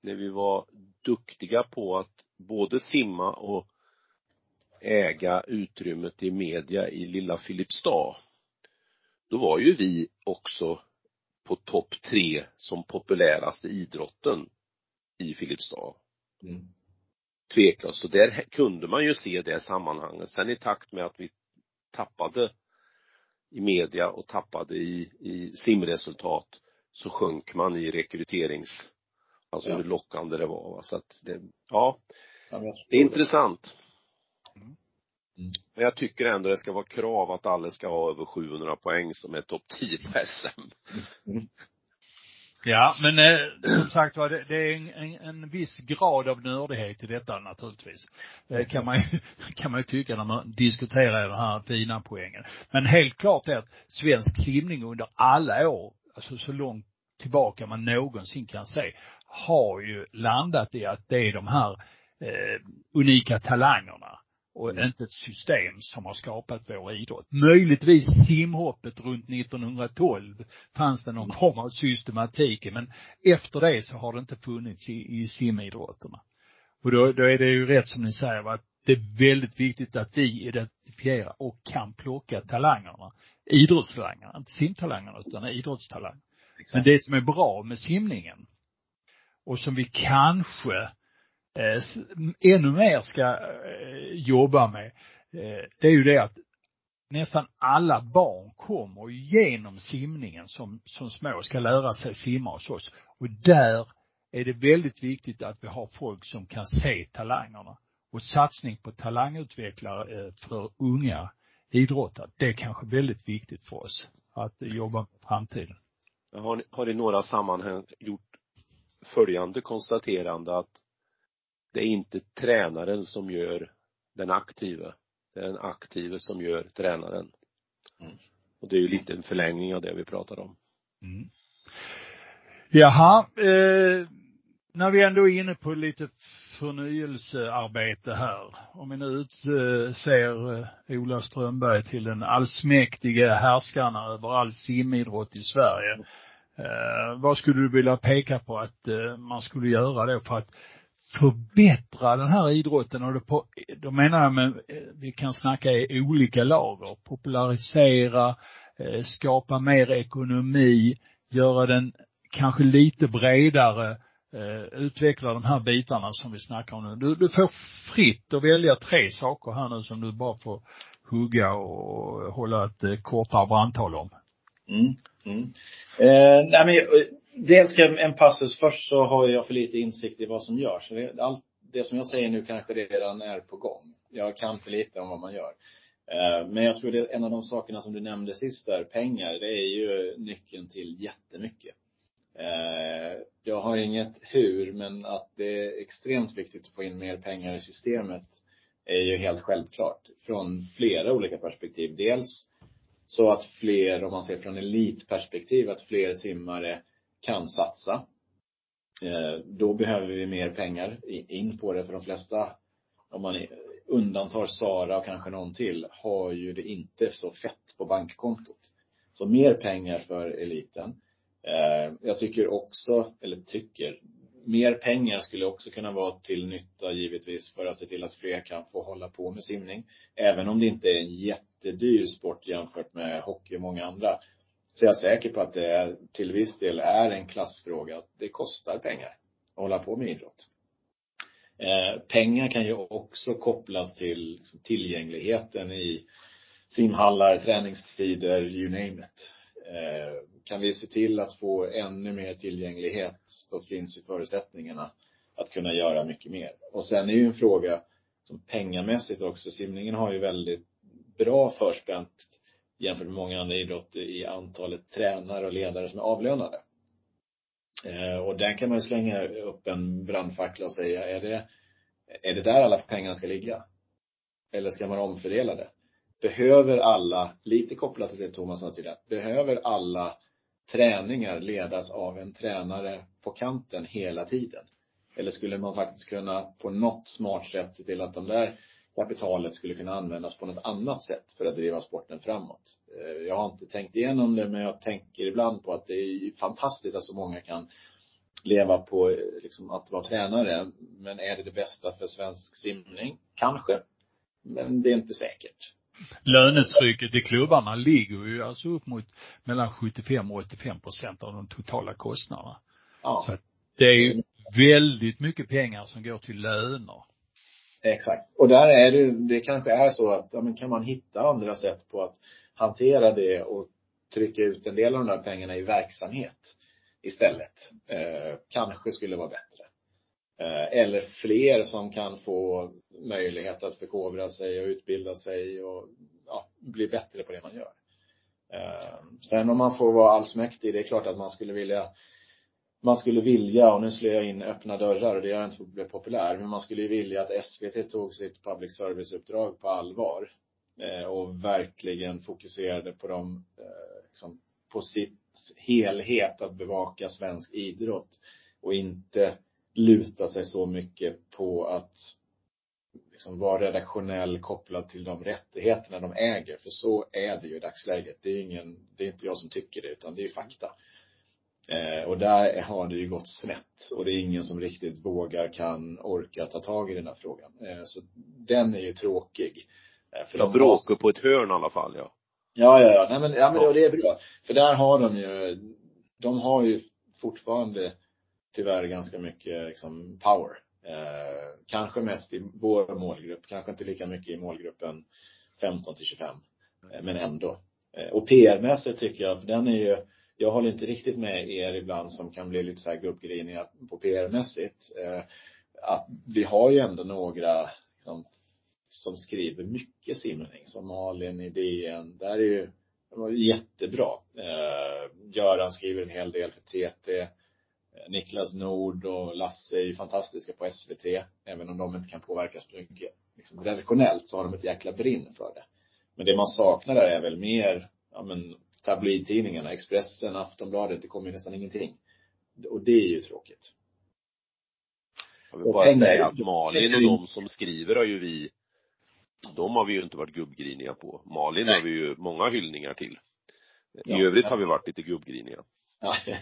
När vi var duktiga på att både simma och äga utrymmet i media i lilla Filipstad. Då var ju vi också på topp tre som populäraste idrotten i Filipstad. Mm. Tveklöst. Så där kunde man ju se det sammanhanget. Sen i takt med att vi tappade i media och tappade i, i simresultat så sjönk man i rekryterings, alltså Ja. hur lockande det var. va. Så att det, ja, det är intressant. Mm. Men jag tycker ändå det ska vara krav att alla ska ha över 700 poäng som är topp 10 på SM. Ja, men eh, som sagt var, det, det är en, en, en viss grad av nördighet i detta naturligtvis. Eh, kan man ju, kan man ju tycka när man diskuterar den här fina poängen. Men helt klart är att svensk simning under alla år, alltså så långt tillbaka man någonsin kan se, har ju landat i att det är de här eh, unika talangerna och Mm. inte ett system som har skapat vår idrott. Möjligtvis simhoppet runt 1912 fanns det någon form av systematik men efter det så har det inte funnits i, i simidrotterna. Och då, då är det ju rätt som ni säger, att det är väldigt viktigt att vi identifierar och kan plocka talangerna. Idrottstalangerna, inte simtalangerna utan idrottstalangerna. Men det som är bra med simningen och som vi kanske Eh, ännu mer ska eh, jobba med, eh, det är ju det att nästan alla barn kommer genom simningen som, som små, ska lära sig simma hos oss. Och där är det väldigt viktigt att vi har folk som kan se talangerna. Och satsning på talangutvecklare för unga idrottare, det är kanske väldigt viktigt för oss att jobba med framtiden. Jag har, har i några sammanhang gjort följande konstaterande att det är inte tränaren som gör den aktive. Det är den aktive som gör tränaren. Mm. Och det är ju lite en förlängning av det vi pratar om. Mm. Jaha, eh, när vi ändå är inne på lite förnyelsearbete här. Om vi nu utser eh, Ola Strömberg till den allsmäktige härskaren över all simidrott i Sverige. Eh, vad skulle du vilja peka på att eh, man skulle göra då för att förbättra den här idrotten och på, då menar jag med, eh, vi kan snacka i olika lager, popularisera, eh, skapa mer ekonomi, göra den kanske lite bredare eh, utveckla de här bitarna som vi snackar om nu. Du, du får fritt att välja tre saker här nu som du bara får hugga och hålla ett kortare brandtal om. Mm. Mm. Eh, nej men, dels en passus. Först så har jag för lite insikt i vad som görs. Det, allt det som jag säger nu kanske redan är på gång. Jag kan för lite om vad man gör. Eh, men jag tror det är en av de sakerna som du nämnde sist där, pengar, det är ju nyckeln till jättemycket. Eh, jag har inget hur, men att det är extremt viktigt att få in mer pengar i systemet är ju helt självklart. Från flera olika perspektiv. Dels så att fler, om man ser från elitperspektiv, att fler simmare kan satsa. Eh, då behöver vi mer pengar in på det, för de flesta, om man undantar Sara och kanske någon till, har ju det inte så fett på bankkontot. Så mer pengar för eliten. Eh, jag tycker också, eller tycker, mer pengar skulle också kunna vara till nytta givetvis för att se till att fler kan få hålla på med simning. Även om det inte är en jättedyr sport jämfört med hockey och många andra. Så jag är säker på att det är, till viss del är en klassfråga. Det kostar pengar att hålla på med idrott. Eh, pengar kan ju också kopplas till liksom, tillgängligheten i simhallar, träningstider, you name it. Eh, kan vi se till att få ännu mer tillgänglighet så finns ju förutsättningarna att kunna göra mycket mer. Och sen är ju en fråga som pengamässigt också, simningen har ju väldigt bra förspänt jämfört med många andra idrotter i antalet tränare och ledare som är avlönade. Eh, och där kan man ju slänga upp en brandfackla och säga, är det, är det där alla pengar ska ligga? Eller ska man omfördela det? Behöver alla, lite kopplat till det Thomas sa tidigare, behöver alla träningar ledas av en tränare på kanten hela tiden? Eller skulle man faktiskt kunna på något smart sätt se till att de där kapitalet skulle kunna användas på något annat sätt för att driva sporten framåt. Eh, jag har inte tänkt igenom det, men jag tänker ibland på att det är fantastiskt att så många kan leva på liksom, att vara tränare. Men är det det bästa för svensk simning? Kanske. Men det är inte säkert. Lönetrycket i klubbarna ligger ju alltså upp mot mellan 75 och 85 procent av de totala kostnaderna. Ja. Så det är ju väldigt mycket pengar som går till löner. Exakt. Och där är det, det kanske är så att, ja men kan man hitta andra sätt på att hantera det och trycka ut en del av de där pengarna i verksamhet istället. Eh, kanske skulle vara bättre. Eh, eller fler som kan få möjlighet att förkovra sig och utbilda sig och ja, bli bättre på det man gör. Eh, sen om man får vara allsmäktig, det är klart att man skulle vilja man skulle vilja, och nu slår jag in öppna dörrar och det gör jag inte för att bli populär, men man skulle ju vilja att SVT tog sitt public service-uppdrag på allvar. Eh, och verkligen fokuserade på dem, eh, liksom, på sitt helhet att bevaka svensk idrott. Och inte luta sig så mycket på att liksom vara redaktionell kopplad till de rättigheterna de äger. För så är det ju i dagsläget. Det är ingen, det är inte jag som tycker det, utan det är ju fakta. Eh, och där har det ju gått snett. Och det är ingen som riktigt vågar, kan, orka ta tag i den här frågan. Eh, så den är ju tråkig. Eh, för de bråkar på ett hörn i alla fall, ja. Ja, ja, ja. Nej, men, ja, men ja. det är bra. För där har de ju, de har ju fortfarande tyvärr ganska mycket liksom, power. Eh, kanske mest i vår målgrupp, kanske inte lika mycket i målgruppen 15 till 25. Eh, men ändå. Eh, och PR-mässigt tycker jag, för den är ju, jag håller inte riktigt med er ibland som kan bli lite så här gubbgriniga på PR-mässigt. Eh, att vi har ju ändå några liksom, som skriver mycket simning, som Malin i DN. Där är ju, de var jättebra. Eh, Göran skriver en hel del för TT. Eh, Niklas Nord och Lasse är ju fantastiska på SVT, även om de inte kan påverkas så mycket. Liksom, redaktionellt så har de ett jäkla brinn för det. Men det man saknar där är väl mer, ja men tabloidtidningarna, Expressen, Aftonbladet, det kommer ju nästan ingenting. Och det är ju tråkigt. Jag vill bara säga att Malin och de som skriver har ju vi, de har vi ju inte varit gubbgriniga på. Malin Nej. har vi ju många hyllningar till. I ja, övrigt har vi varit lite gubbgriniga. Ja.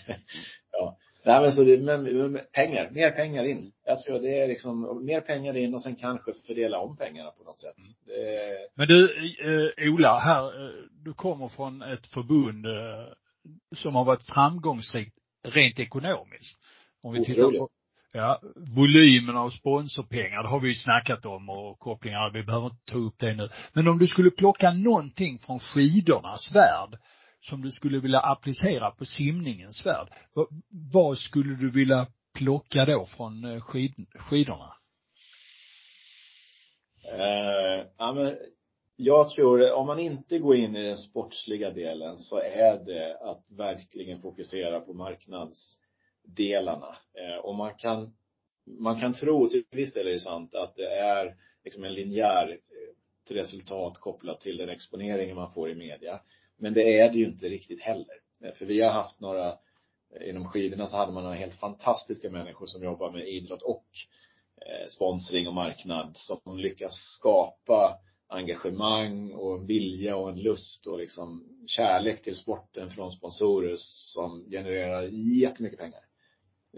ja. Nej men så det, men, men, pengar, mer pengar in. Jag tror det är liksom, mer pengar in och sen kanske fördela om pengarna på något sätt. Det... Men du, eh, Ola, här, eh, du kommer från ett förbund eh, som har varit framgångsrikt rent ekonomiskt. Om vi tittar Otroligt. på, ja, volymen av sponsorpengar, det har vi ju snackat om och kopplingar, vi behöver inte ta upp det nu. Men om du skulle plocka någonting från skidornas värld som du skulle vilja applicera på simningens värld, vad, skulle du vilja plocka då från eh, skid, skidorna? Eh, ja, men jag tror, om man inte går in i den sportsliga delen så är det att verkligen fokusera på marknadsdelarna. Eh, och man kan, man kan tro, till viss del är det sant, att det är liksom en linjär eh, resultat kopplat till den exponeringen man får i media. Men det är det ju inte riktigt heller. Eh, för vi har haft några, inom skidorna så hade man några helt fantastiska människor som jobbar med idrott och sponsring och marknad som lyckas skapa engagemang och en vilja och en lust och liksom kärlek till sporten från sponsorer som genererar jättemycket pengar.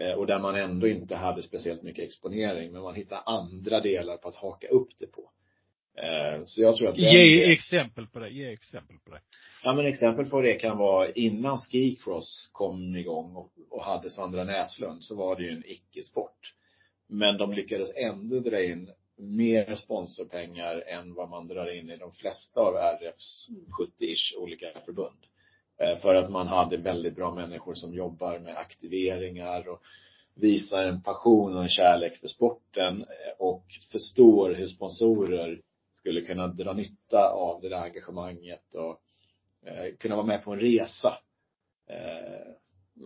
Eh, Och där man ändå inte hade speciellt mycket exponering, men man hittar andra delar på att haka upp det på. Eh, Så jag tror att Ge exempel på det, ge exempel på det. Ja men exempel på det kan vara innan skicross kom igång och, och hade Sandra Näslund så var det ju en icke-sport. Men de lyckades ändå dra in mer sponsorpengar än vad man drar in i de flesta av RFs 70-ish olika förbund. Eh, för att man hade väldigt bra människor som jobbar med aktiveringar och visar en passion och en kärlek för sporten eh, och förstår hur sponsorer skulle kunna dra nytta av det där engagemanget och eh, kunna vara med på en resa.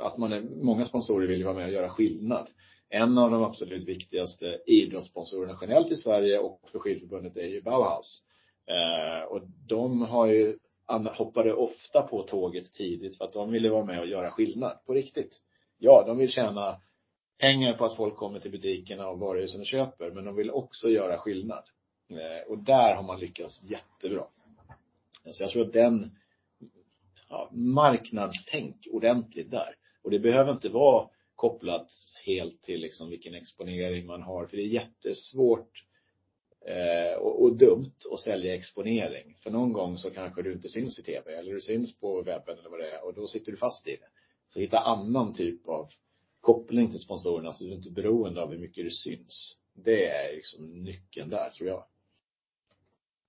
Att man är, många sponsorer vill ju vara med och göra skillnad. En av de absolut viktigaste idrottssponsorerna generellt i Sverige och för skidförbundet är ju Bauhaus. Eh, och de har ju, hoppade ofta på tåget tidigt för att de ville vara med och göra skillnad på riktigt. Ja, de vill tjäna pengar på att folk kommer till butikerna och varuhusen och köper, men de vill också göra skillnad. Eh, och där har man lyckats jättebra. Så jag tror att den, ja, marknadstänk ordentligt där. Och det behöver inte vara kopplat helt till liksom vilken exponering man har, för det är jättesvårt eh, och, och dumt att sälja exponering. För någon gång så kanske du inte syns i tv eller du syns på webben eller vad det är och då sitter du fast i det. Så hitta annan typ av koppling till sponsorerna så du inte är beroende av hur mycket du syns. Det är liksom nyckeln där tror jag.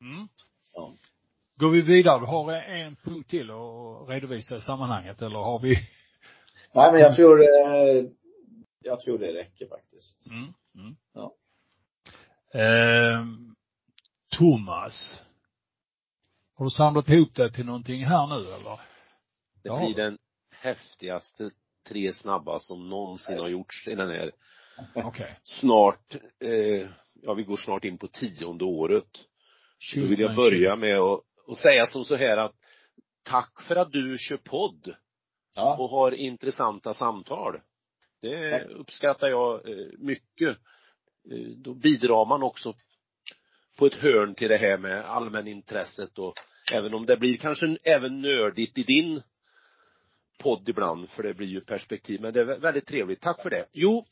Mm. Ja. Går vi vidare, du har en punkt till att redovisa i sammanhanget eller har vi? Nej men jag tror, eh, jag tror det räcker faktiskt. Mm. Mm. Ja. Ehm, Thomas. Har du samlat ihop det till någonting här nu eller? Det Ja. blir den häftigaste tre snabba som någonsin har gjorts i den här Okej. snart, eh, ja vi går snart in på tionde året. Då vill jag börja med att, att säga som så här att tack för att du kör podd Ja. och har intressanta samtal. Det uppskattar jag eh, mycket. Eh, Då bidrar man också på ett hörn till det här med allmänintresset och även om det blir kanske även nördigt i din podd ibland, för det blir ju perspektiv, men det är vä- väldigt trevligt. Tack för det. Jo,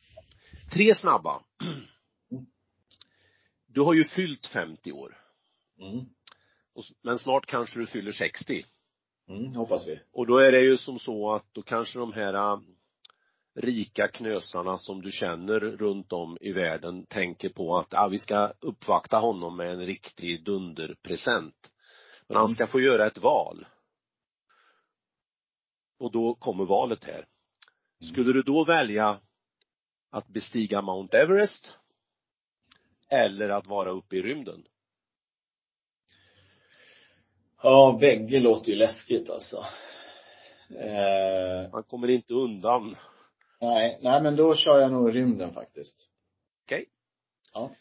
tre snabba. Du har ju fyllt 50 år, Mm. men snart kanske du fyller 60. Mm, hoppas vi. Och då är det ju som så att då kanske de här äh, rika knösarna som du känner runt om i världen tänker på att ah, vi ska uppvakta honom med en riktig dunderpresent. Men han ska få göra ett val. Och då kommer valet här. Skulle du då välja att bestiga Mount Everest eller att vara uppe i rymden? Ja, bägge låter ju läskigt alltså. Eh, Man kommer inte undan. nej, nej men då kör jag nog rymden faktiskt. Okej? Ja.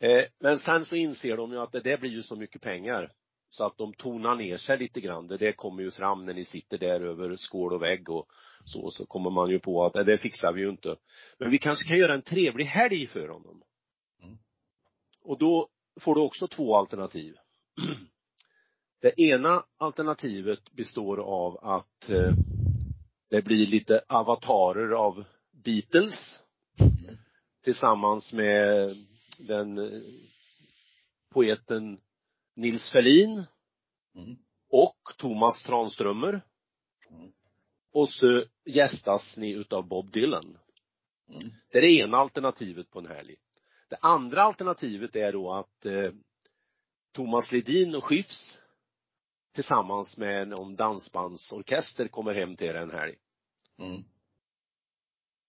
Eh, men sen så inser de ju att det där blir ju så mycket pengar. Så att de tonar ner sig lite grann. Det där kommer ju fram när ni sitter där över skål och vägg och så, så kommer man ju på att det där fixar vi ju inte. Men vi kanske kan göra en trevlig helg för honom. Mm. Och då får du också två alternativ. Det ena alternativet består av att eh, det blir lite avatarer av Beatles tillsammans med den eh, poeten Nils Ferlin Mm. och Thomas Tranströmer. Mm. och så gästas ni utav Bob Dylan. Mm. Det är det ena alternativet på en helg. Det andra alternativet är då att eh, Thomas Ledin och Schiffs tillsammans med någon dansbandsorkester kommer hem till er en helg. Mm.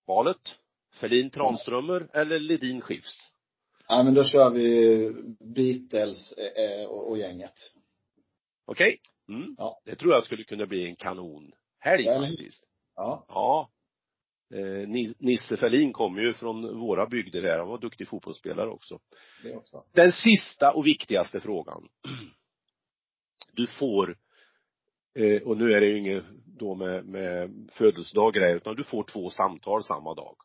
Valet? Ferlin Tranströmer eller Ledin Schiffs? Ja, men då kör vi Beatles eh, och, och gänget. Okej? Mm. Ja. Det tror jag skulle kunna bli en kanonhelg Ja, faktiskt. Ja. Ja. Eh, Ni- Nisse Ferlin kommer ju från våra bygder här. Han var duktig fotbollsspelare också. Det också. Den sista och viktigaste frågan. Du får, eh, och nu är det ju inget då med, med födelsedag och grejer, utan du får två samtal samma dag.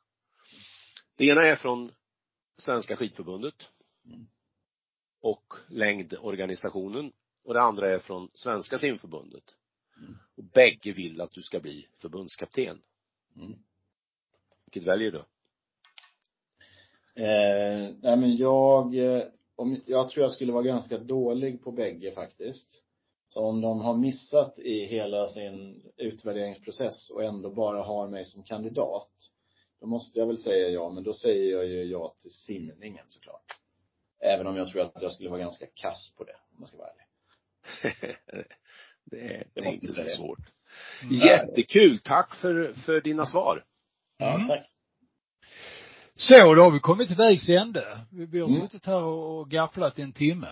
Det ena är från Svenska skidförbundet Mm. och längdorganisationen och det andra är från Svenska simförbundet. Mm. Och bägge vill att du ska bli förbundskapten. Mm. Vilket väljer du? Eh, nej men jag, eh, om, jag tror jag skulle vara ganska dålig på bägge faktiskt. Så om de har missat i hela sin utvärderingsprocess och ändå bara har mig som kandidat, då måste jag väl säga ja, men då säger jag ju ja till simningen såklart. Även om jag tror att jag skulle vara ganska kass på det, om man ska vara ärlig. det är, det är inte så det. svårt. Mm. Jättekul! Tack för, för dina svar. Ja, Mm. tack. Så, då har vi kommit till vägs ände. Vi, vi har Mm. suttit här och gafflat i en timme.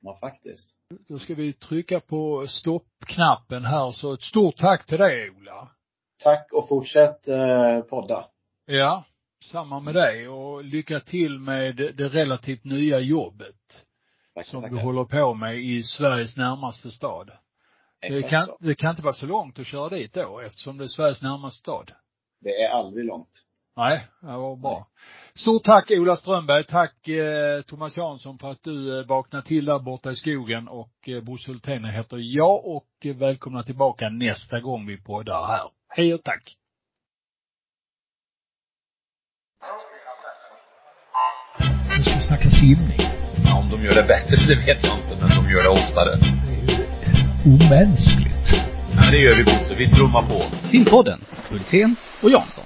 Ja, faktiskt. Då ska vi trycka på stoppknappen här, så ett stort tack till dig Ola. Tack och fortsätt eh, podda. Ja, samma med dig och lycka till med det det relativt nya jobbet Tack, som tackar. du håller på med i Sveriges närmaste stad. Det Exakt kan, så. det kan inte vara så långt att köra dit då eftersom det är Sveriges närmaste stad. Det är aldrig långt. Nej, det var bra. Stort tack Ola Strömberg. Tack eh, Thomas Jansson för att du eh, vaknade till där borta i skogen och eh, Bosse Hultén heter jag och eh, välkomna tillbaka nästa gång vi poddar här. Hej och tack. Nu ska vi snacka simning. Ja, om de gör det bättre, det vet jag inte, men de gör det oftare. Det är ju omänskligt. Ja, det gör vi Bosse. Vi trummar på. Simpodden, Hultén och Jansson.